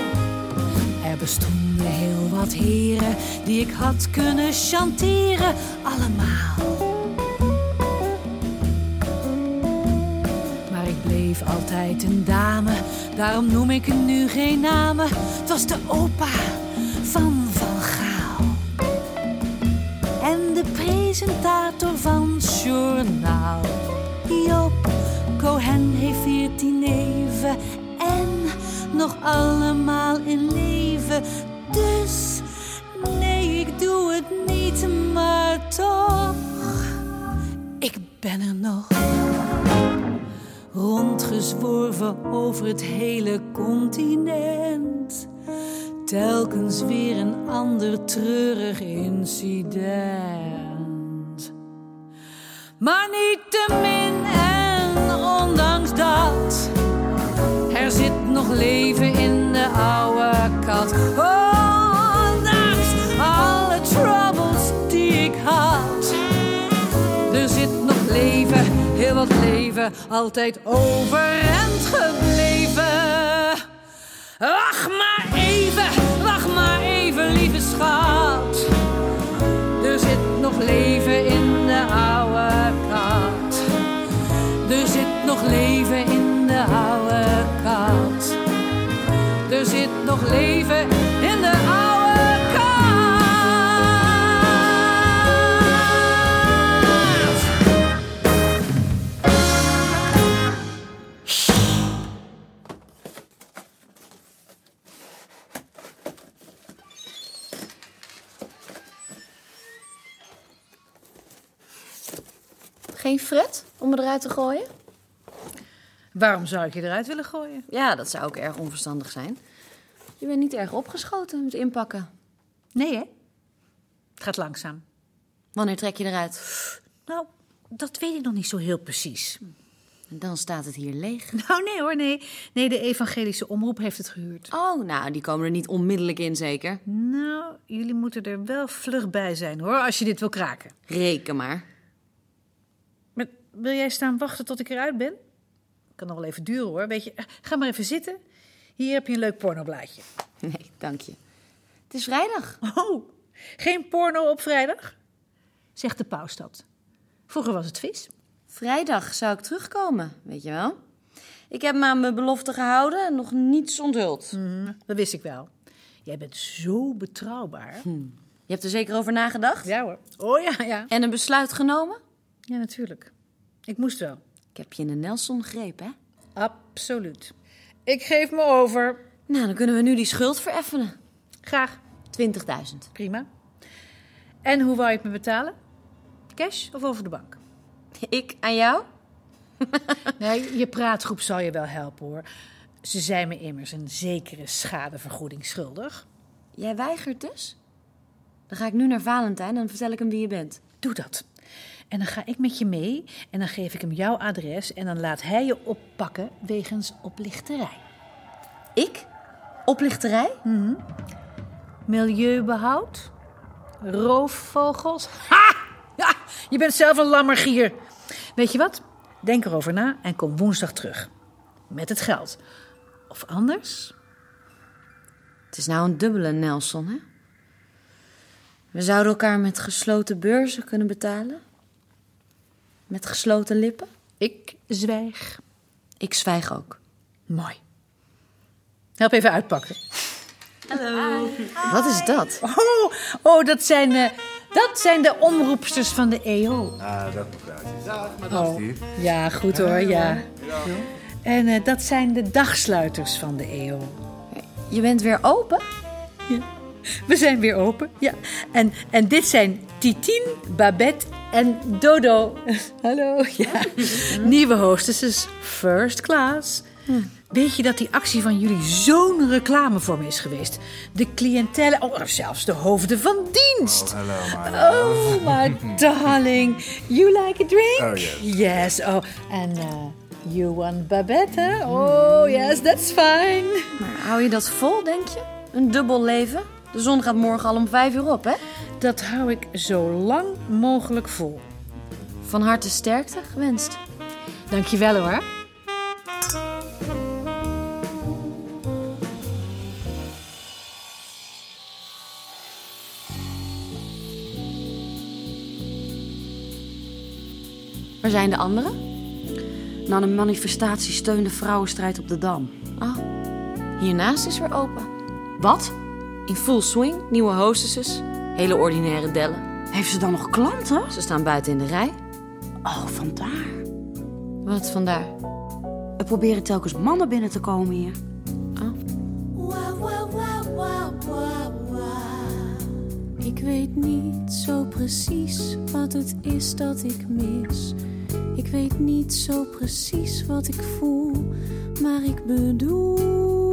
Er bestonden heel wat heren die ik had kunnen chanteren. Allemaal. Maar ik bleef altijd een dame, daarom noem ik nu geen namen. Het was de opa presentator van journaal. Joop Cohen heeft veertien neven en nog allemaal in leven. Dus nee, ik doe het niet, maar toch. Ik ben er nog. Rondgezworven over het hele continent. Telkens weer een ander treurig incident. Maar niettemin en ondanks dat, er zit nog leven in de oude kat. Ondanks alle troubles die ik had, er zit nog leven, heel wat leven, altijd overeind gebleven. Wacht maar even, wacht maar even, lieve schat. Er zit nog leven in de oude de oude kat. Er zit nog leven in de oude kat. Geen fret om me eruit te gooien? Waarom zou ik je eruit willen gooien? Ja, dat zou ook erg onverstandig zijn. Je bent niet erg opgeschoten met inpakken. Nee, hè? Het gaat langzaam. Wanneer trek je eruit? Nou, dat weet ik nog niet zo heel precies. En dan staat het hier leeg. Nou, nee hoor, nee. Nee, de evangelische omroep heeft het gehuurd. Oh, nou, die komen er niet onmiddellijk in, zeker? Nou, jullie moeten er wel vlug bij zijn, hoor, als je dit wil kraken. Reken maar. Maar wil jij staan wachten tot ik eruit ben? Kan nog wel even duren, hoor. Weet je, eh, ga maar even zitten. Hier heb je een leuk pornoblaadje. Nee, dank je. Het is vrijdag. Oh, geen porno op vrijdag? Zegt de paus dat. Vroeger was het vis. Vrijdag zou ik terugkomen, weet je wel. Ik heb me aan mijn belofte gehouden en nog niets onthuld. Mm, dat wist ik wel. Jij bent zo betrouwbaar. Hm. Je hebt er zeker over nagedacht? Ja hoor. Oh ja, ja. En een besluit genomen? Ja, natuurlijk. Ik moest wel. Ik heb je in de Nelson gegrepen, hè? Absoluut. Ik geef me over. Nou, dan kunnen we nu die schuld vereffenen. Graag. 20.000. Prima. En hoe wou je het me betalen? Cash of over de bank? Ik aan jou? nee, je praatgroep zal je wel helpen hoor. Ze zijn me immers een zekere schadevergoeding schuldig. Jij weigert dus? Dan ga ik nu naar Valentijn en dan vertel ik hem wie je bent. Doe dat. En dan ga ik met je mee en dan geef ik hem jouw adres en dan laat hij je oppakken wegens oplichterij. Ik? Oplichterij? Mm Milieubehoud? Roofvogels? Ha! Ja, je bent zelf een lammergier. Weet je wat? Denk erover na en kom woensdag terug. Met het geld. Of anders? Het is nou een dubbele Nelson, hè? We zouden elkaar met gesloten beurzen kunnen betalen. Met gesloten lippen. Ik zwijg. Ik zwijg ook. Mooi. Help even uitpakken. Hallo. Wat is dat? Oh, oh dat, zijn, uh, dat zijn de omroepsters van de EO. Ah, dat. Dag, madame. Oh, ja, goed hoor, ja. En uh, dat zijn de dagsluiters van de EO. Je bent weer open? Ja. We zijn weer open, ja. En, en dit zijn Titien, Babette en Dodo. Hallo, ja. Nieuwe hostesses, first class. Hm. Weet je dat die actie van jullie zo'n reclame voor me is geweest? De cliëntele, oh, zelfs de hoofden van dienst. Oh, hello, Oh, my darling. You like a drink? Oh, yes. Yes, oh, and uh, you want Babette, hè? Oh, yes, that's fine. Maar hou je dat vol, denk je? Een dubbel leven? De zon gaat morgen al om vijf uur op, hè? Dat hou ik zo lang mogelijk vol. Van harte sterkte gewenst. Dankjewel hoor. Waar zijn de anderen? Na een manifestatie steunde vrouwenstrijd op de Dam. Oh, hiernaast is weer open. Wat? In full swing, nieuwe hostesses, hele ordinaire dellen. Heeft ze dan nog klanten? Ze staan buiten in de rij. Oh, vandaar. Wat vandaar? Er proberen telkens mannen binnen te komen hier. Ik weet niet zo precies wat het is dat ik mis. Ik weet niet zo precies wat ik voel, maar ik bedoel.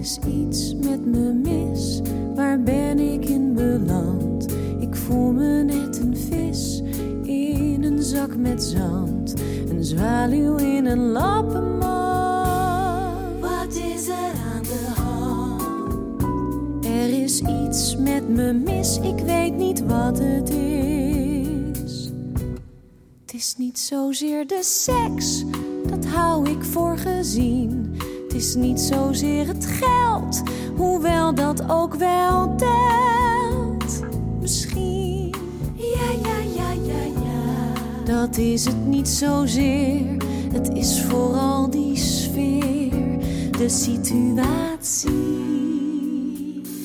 Is iets met me mis, waar ben ik in beland? Ik voel me net een vis in een zak met zand, een zwaluw in een lappenmand. Wat is er aan de hand? Er is iets met me mis, ik weet niet wat het is. Het is niet zozeer de seks, dat hou ik voor gezien. Het is niet zozeer het geld, hoewel dat ook wel telt. Misschien, ja, ja, ja, ja, ja. Dat is het niet zozeer, het is vooral die sfeer, de situatie.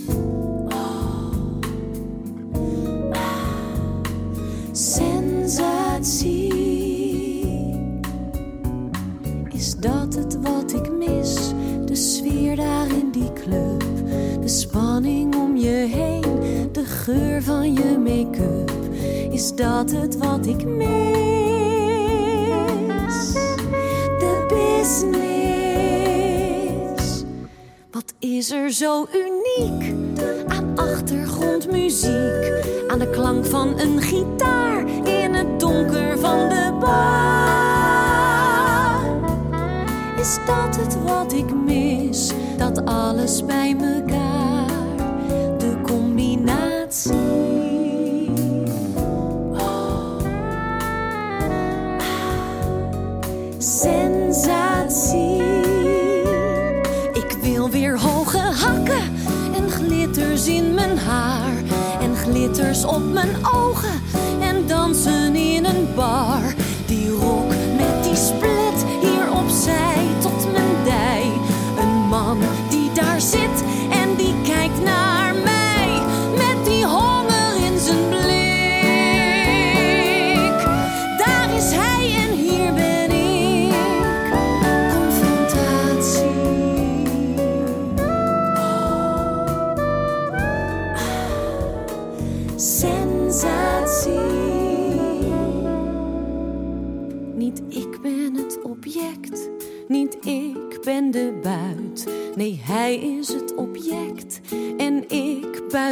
Oh. Ah. Sensatie. Van je make-up, is dat het wat ik mis? De business. Wat is er zo uniek aan achtergrondmuziek? Aan de klank van een gitaar in het donker van de bar. Is dat het wat ik mis? Dat alles bij elkaar, op mijn ogen en dansen in een bar.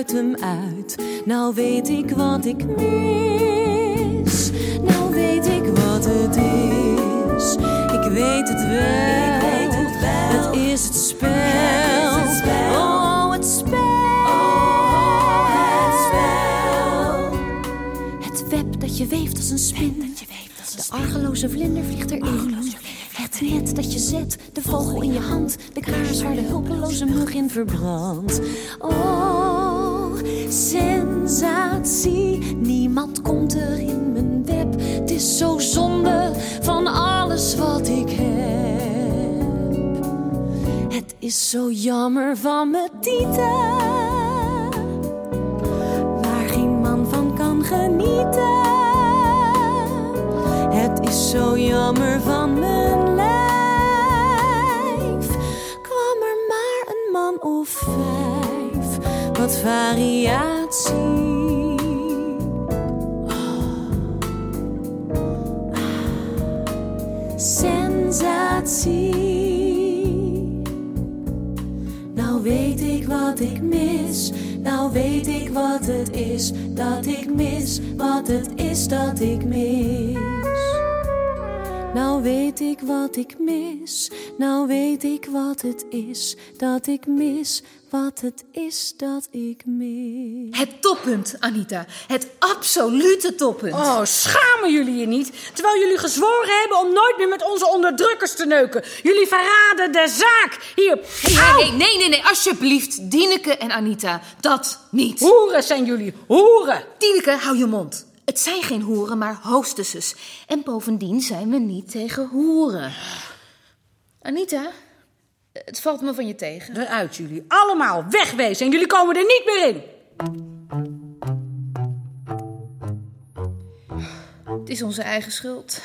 Ik hem uit. Nou weet ik wat ik mis, nou weet ik wat het is. Ik weet het wel, het, is het spel. Oh, het spel. Het web dat je weeft als een spin. De argeloze vlinder vliegt erin. Het net dat je zet, de vogel in je hand. De kaars waar de hulpeloze mug in verbrandt. Oh, sensatie. Niemand komt er in mijn web. Het is zo zonde van alles wat ik heb. Het is zo jammer van mijn tieten. Waar geen man van kan genieten. Het is zo jammer van mijn variatie. Ah. Sensatie. Nou weet ik wat ik mis. Nou weet ik wat het is dat ik mis. Wat het is dat ik mis. Nou weet ik wat ik mis. Nou weet ik wat het is dat ik mis. Wat het is dat ik mis. Het toppunt, Anita. Het absolute toppunt. Oh, schamen jullie je niet? Terwijl jullie gezworen hebben om nooit meer met onze onderdrukkers te neuken. Jullie verraden de zaak. Hier. Hey, hey, hey, nee, nee, nee, alsjeblieft. Dineke en Anita, dat niet. Hoeren zijn jullie, hoeren. Dineke, hou je mond. Het zijn geen hoeren, maar hostesses. En bovendien zijn we niet tegen hoeren. Anita, het valt me van je tegen. Eruit jullie, allemaal wegwezen en jullie komen er niet meer in. Het is onze eigen schuld.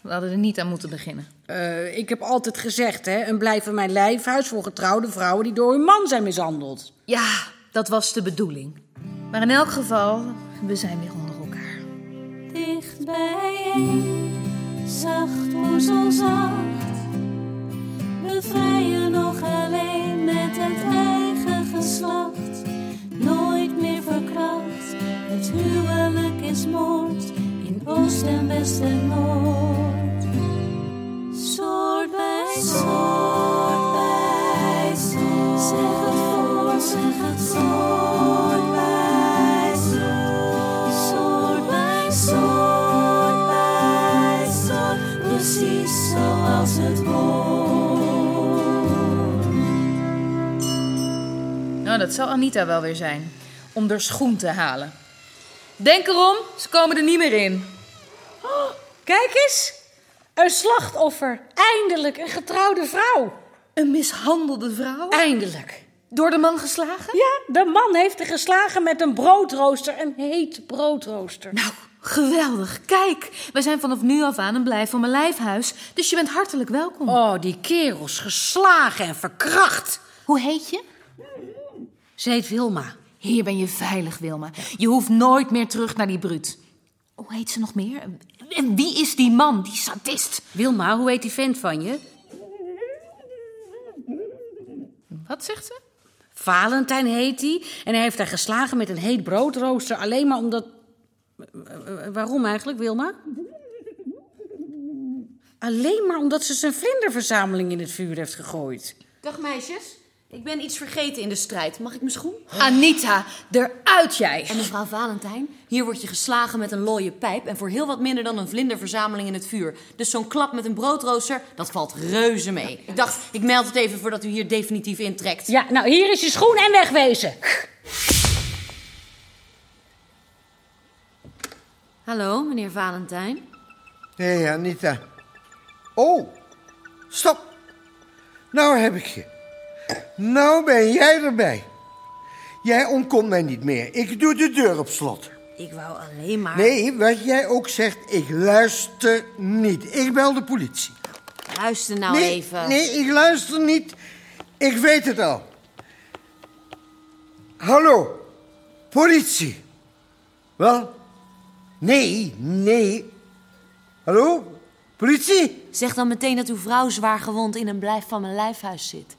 We hadden er niet aan moeten beginnen. Eh, ik heb altijd gezegd, hè, een blijven mijn lijfhuis voor getrouwde vrouwen die door hun man zijn mishandeld. Ja, dat was de bedoeling. Maar in elk geval, we zijn weer onder elkaar. Dicht bijeen, zacht moezelzacht. Bevrijen nog alleen met het eigen geslacht. Nooit meer verkracht, het huwelijk is moord. In oost en west en noord. Soort bij soort bij. Zeg het voor, zeg het Nou, dat zal Anita wel weer zijn. Om er schoen te halen. Denk erom, ze komen er niet meer in. Oh, kijk eens, een slachtoffer. Eindelijk een getrouwde vrouw. Een mishandelde vrouw? Eindelijk. Door de man geslagen? Ja, de man heeft haar geslagen met een broodrooster, een heet broodrooster. Nou, geweldig. Kijk, wij zijn vanaf nu af aan een blijf van mijn lijfhuis. Dus je bent hartelijk welkom. Oh, die kerels geslagen en verkracht. Hoe heet je? Ze heet Wilma. Hier ben je veilig, Wilma. Je hoeft nooit meer terug naar die bruut. Hoe heet ze nog meer? En wie is die man, die sadist? Wilma, hoe heet die vent van je? Wat zegt ze? Valentijn heet hij. En hij heeft haar geslagen met een heet broodrooster. Alleen maar omdat... Eh, Waarom eigenlijk, Wilma? Alleen maar omdat ze zijn vlinderverzameling in het vuur heeft gegooid. Dag meisjes. Ik ben iets vergeten in de strijd. Mag ik mijn schoen? Anita, eruit jij! En mevrouw Valentijn, hier word je geslagen met een looie pijp... en voor heel wat minder dan een vlinderverzameling in het vuur. Dus zo'n klap met een broodrooster, dat valt reuze mee. Ik dacht, ik meld het even voordat u hier definitief intrekt. Ja, nou, hier is je schoen en wegwezen. Hallo, meneer Valentijn. Hé, hey, Anita. Oh, stop. Nou heb ik je. Nou ben jij erbij. Jij ontkomt mij niet meer. Ik doe de deur op slot. Ik wou alleen maar... Nee, wat jij ook zegt, ik luister niet. Ik bel de politie. Luister nou nee, even. Nee, ik luister niet. Ik weet het al. Hallo, politie. Wel? Nee, nee. Hallo, politie? Zeg dan meteen dat uw vrouw zwaar gewond in een blijf van mijn lijfhuis zit.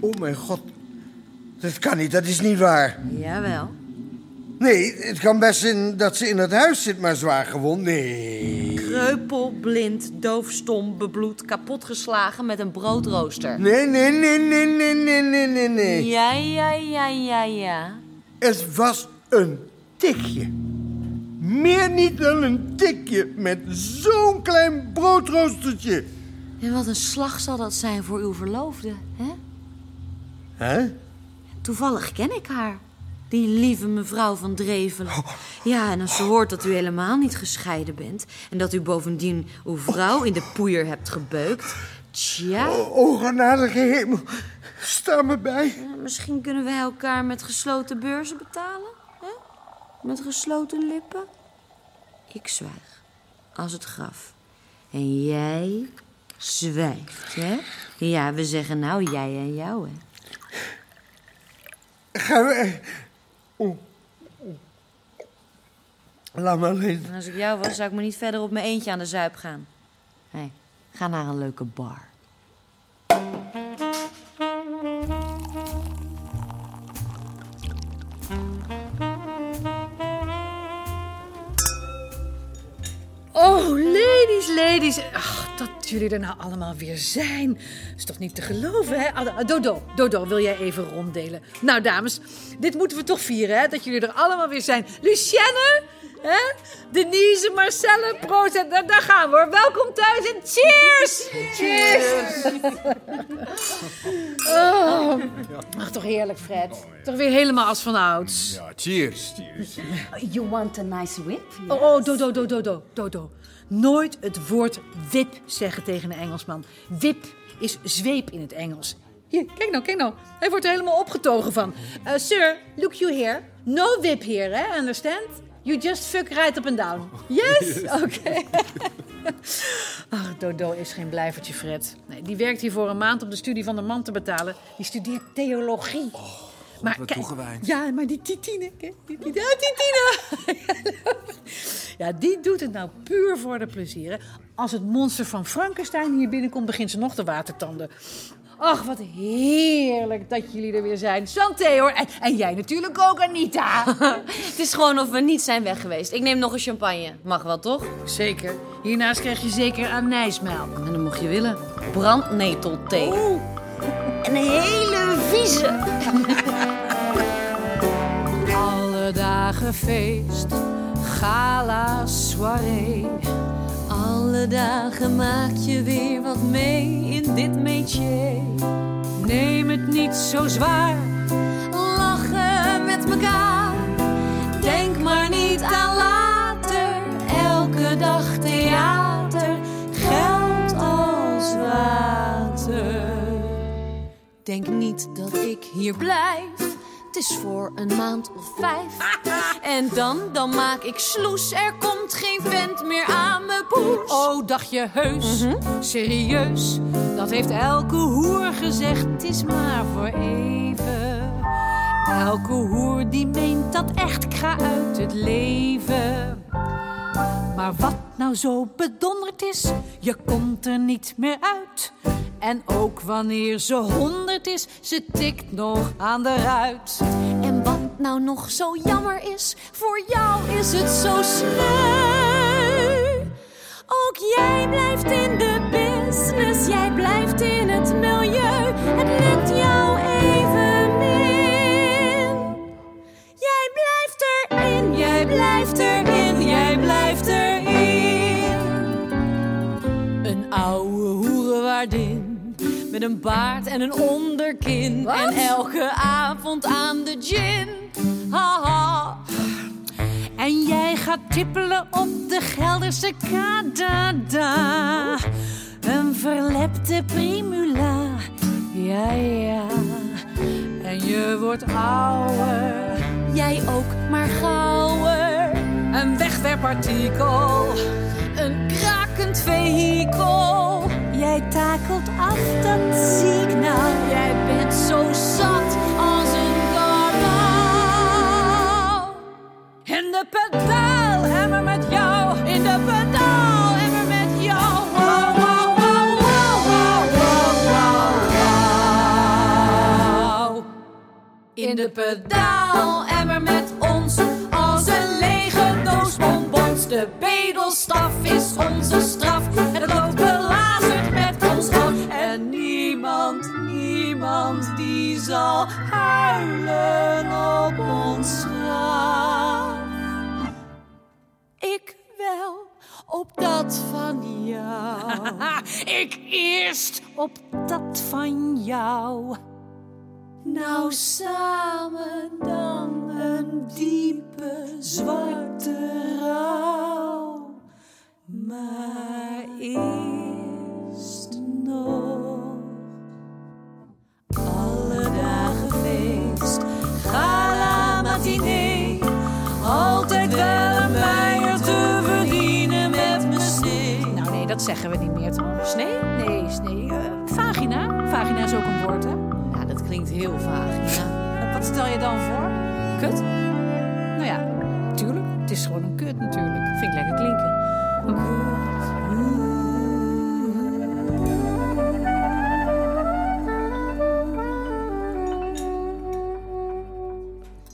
Oh mijn god. Dat kan niet, dat is niet waar. Jawel. Nee, het kan best zijn dat ze in het huis zit, maar zwaar gewond. Nee. Kreupel, blind, doof, stom, bebloed, kapotgeslagen met een broodrooster. Nee, nee, nee, nee, nee, nee, nee, nee, nee. Ja, ja, ja, ja, ja. Het was een tikje. Meer niet dan een tikje met zo'n klein broodroostertje. En wat een slag zal dat zijn voor uw verloofde, hè? Hè? Toevallig ken ik haar. Die lieve mevrouw van Drevelen. Ja, en als ze hoort dat u helemaal niet gescheiden bent... en dat u bovendien uw vrouw in de poeier hebt gebeukt... Tja... O, oh, genadige hemel, sta me bij. Misschien kunnen wij elkaar met gesloten beurzen betalen, hè? Met gesloten lippen. Ik zwijg, als het graf. En jij zwijgt, hè? Ja, we zeggen nou jij en jou, hè? Ga weg. Oh. oh. Laat alleen. En als ik jou was, zou ik me niet verder op mijn eentje aan de zuip gaan. Nee, ga naar een leuke bar. Oh, ladies, ladies. Dat jullie er nou allemaal weer zijn. Is toch niet te geloven, hè? Ah, Dodo, Dodo, wil jij even ronddelen? Nou, dames, dit moeten we toch vieren, hè? Dat jullie er allemaal weer zijn. Lucienne, hè? Denise, Marcelle, Proost. en Daar, daar gaan we, hoor. Welkom thuis en cheers! Cheers! Oh, ach, toch heerlijk, Fred. Toch weer helemaal als van ouds. Ja, cheers, cheers. You want a nice whip? Oh, oh, Dodo, Dodo, Dodo, Dodo. Nooit het woord wip zeggen tegen een Engelsman. Wip is zweep in het Engels. Hier, kijk nou, kijk nou. Hij wordt er helemaal opgetogen van. Uh, sir, look you here. No whip here, hè? Understand? You just fuck right up and down. Yes? Oké. Ach, Dodo is geen blijvertje, Fred. Nee, die werkt hier voor een maand om de studie van de man te betalen. Die studeert theologie. Maar wat kijk- toegewijd. Ja, maar die Titine, die, die, ja, Titine. ja, die doet het nou puur voor de plezier. Als het monster van Frankenstein hier binnenkomt, begint ze nog te watertanden. Ach, wat heerlijk dat jullie er weer zijn. Santé hoor. En, en jij natuurlijk ook, Anita. Het is gewoon of we niet zijn weg geweest. Ik neem nog een champagne. Mag wel, toch? Zeker. Hiernaast krijg je zeker anijsmelk. En dan mocht je willen. Brandnetelthee. Een hele vieze. Alle dagen feest, gala, soirée. Alle dagen maak je weer wat mee in dit métier. Neem het niet zo zwaar, Lachen met elkaar. Denk maar niet aan later. Elke dag theater. Geld als water. Denk niet dat ik hier blijf. Het is voor een maand of vijf. En dan, dan maak ik sloes. Er komt geen vent meer aan me poes. oh dacht je heus, serieus. Dat heeft elke hoer gezegd, het is maar voor even. Elke hoer die meent dat echt, ik ga uit het leven. Maar wat nou zo bedonderd is, je komt er niet meer uit. En ook wanneer ze honderd is, ze tikt nog aan de ruit. En wat nou nog zo jammer is, voor jou is het zo sneu. En een onderkin. En elke avond aan de gin. Haha. En jij gaat tippelen op de Gelderse kadada. Een verlepte primula. Ja, ja. En je wordt ouder. Jij ook, maar gauwer. Een wegwerpartikel. Een krakend vehikel. Jij takelt af, dat zie nou. Jij bent zo zat als een karnaal. In de pedaalhemmer met jou. In de pedaalhemmer met jou. Wow, wow, wow, wow, wow, wow, wow. In de pedaalemmer met ons. Als een lege doos bonbons. De bedelstaf is onze straf. En het loopt niemand, niemand die zal huilen op ons graf. Ik wel op dat van jou. Ik eerst op dat van jou. Nou samen dan een diepe zwarte rouw. Maar eerst nog alle dagen feest. Gala matinee. Altijd wel een meier te verdienen met mijn snee. Nou nee, dat zeggen we niet meer toch? Snee? Nee, snee. eh, vagina. Vagina is ook een woord, hè? Ja, dat klinkt heel. En Wat stel je dan voor? Kut? Nou ja, tuurlijk. Het is gewoon een kut natuurlijk. Vind ik lekker klinken.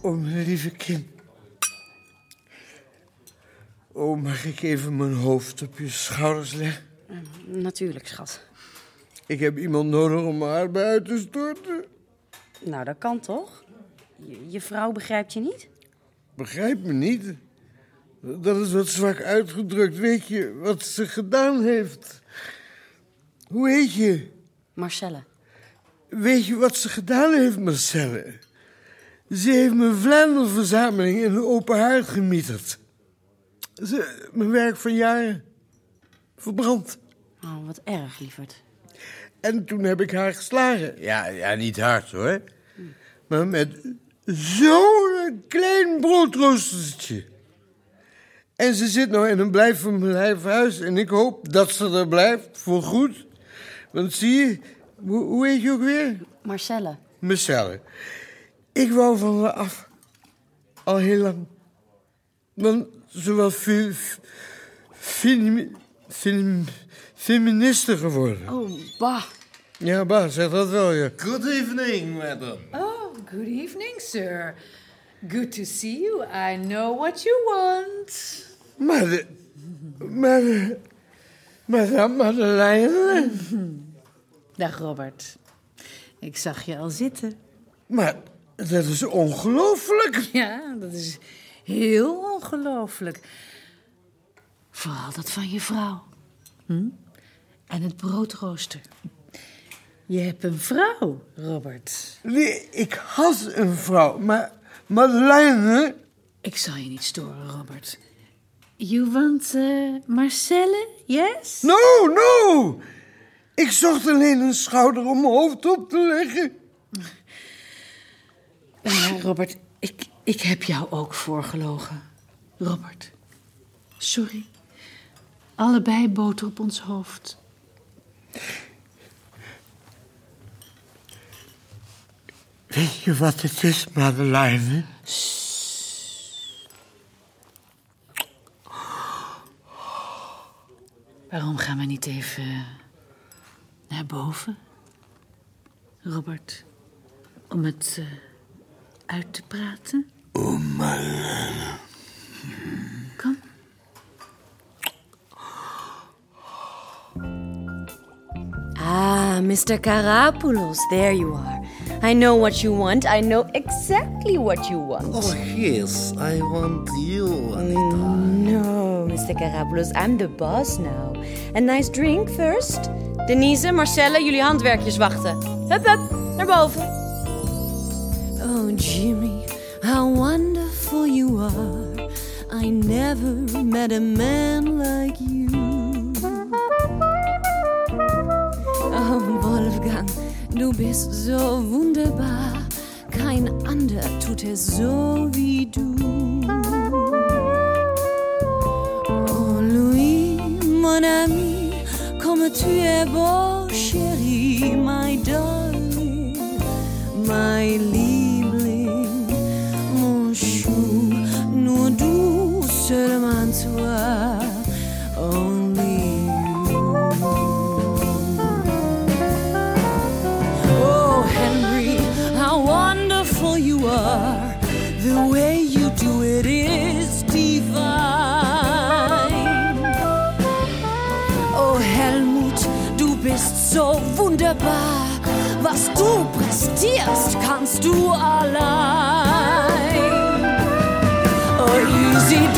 Oh, mijn lieve kind. Oh, mag ik even mijn hoofd op je schouders leggen? Natuurlijk, schat. Ik heb iemand nodig om mijn bij uit te storten. Nou, dat kan toch? Je, je vrouw begrijpt je niet? Begrijp me niet. Dat is wat zwak uitgedrukt. Weet je wat ze gedaan heeft? Hoe heet je? Marcelle. Weet je wat ze gedaan heeft, Marcelle? Ze heeft mijn Vlaanderverzameling in een open haard gemieterd. Ze, mijn werk van jaren. Verbrand. Oh, wat erg, lieverd. En toen heb ik haar geslagen. Ja, ja niet hard hoor. Maar met zo'n klein broodroostertje. En ze zit nou in een blijf van mijn lijfhuis. En ik hoop dat ze er blijft, voor goed. Want zie je, hoe, hoe heet je ook weer? Marcelle. Marcelle. Ik wou van haar af. Al heel lang. Want ze was fe, fe, fe, feministe geworden. Oh, bah. Ja, ba, zeg dat wel, ja. Good evening, madam. Oh, good evening, sir. Good to see you. I know what you want. Maar de... Maar de... Madame Madeleine... Dag, Robert. Ik zag je al zitten. Maar dat is ongelooflijk. Ja, dat is heel ongelooflijk. Vooral dat van je vrouw. Hm? En het broodrooster. Je hebt een vrouw, Robert. Nee, ik had een vrouw, maar Madeleine... Ik zal je niet storen, Robert. You want uh, Marcelle, yes? No, no! Ik zocht alleen een schouder om mijn hoofd op te leggen. Ja, Robert, ik, ik heb jou ook voorgelogen. Robert, sorry. Allebei boter op ons hoofd. Weet je wat het is, Madeleine? Waarom gaan we niet even naar boven, Robert? Om het eh, uit te praten? Oh. Kom. Ah, Mr. Karapoulos, there you are. I know what you want. I know exactly what you want. Oh, yes, I want you, Anita. No, Mr. Karapoulos, I'm the boss now. A nice drink first? Denise, Marcella, jullie handwerkjes wachten. Hup, hup, naar boven. Oh, Jimmy, how wonderful you are. I never met a man like you. Oh, Wolfgang, du bist so wunderbar. Kein ander tut es so wie du. Oh, Louis, mon ami, comme tu es beau, chérie, my darling, my The way you do it is divine. Oh Helmut, du bist so wunderbar. Was du prestierst, kannst du allein. Oh, you see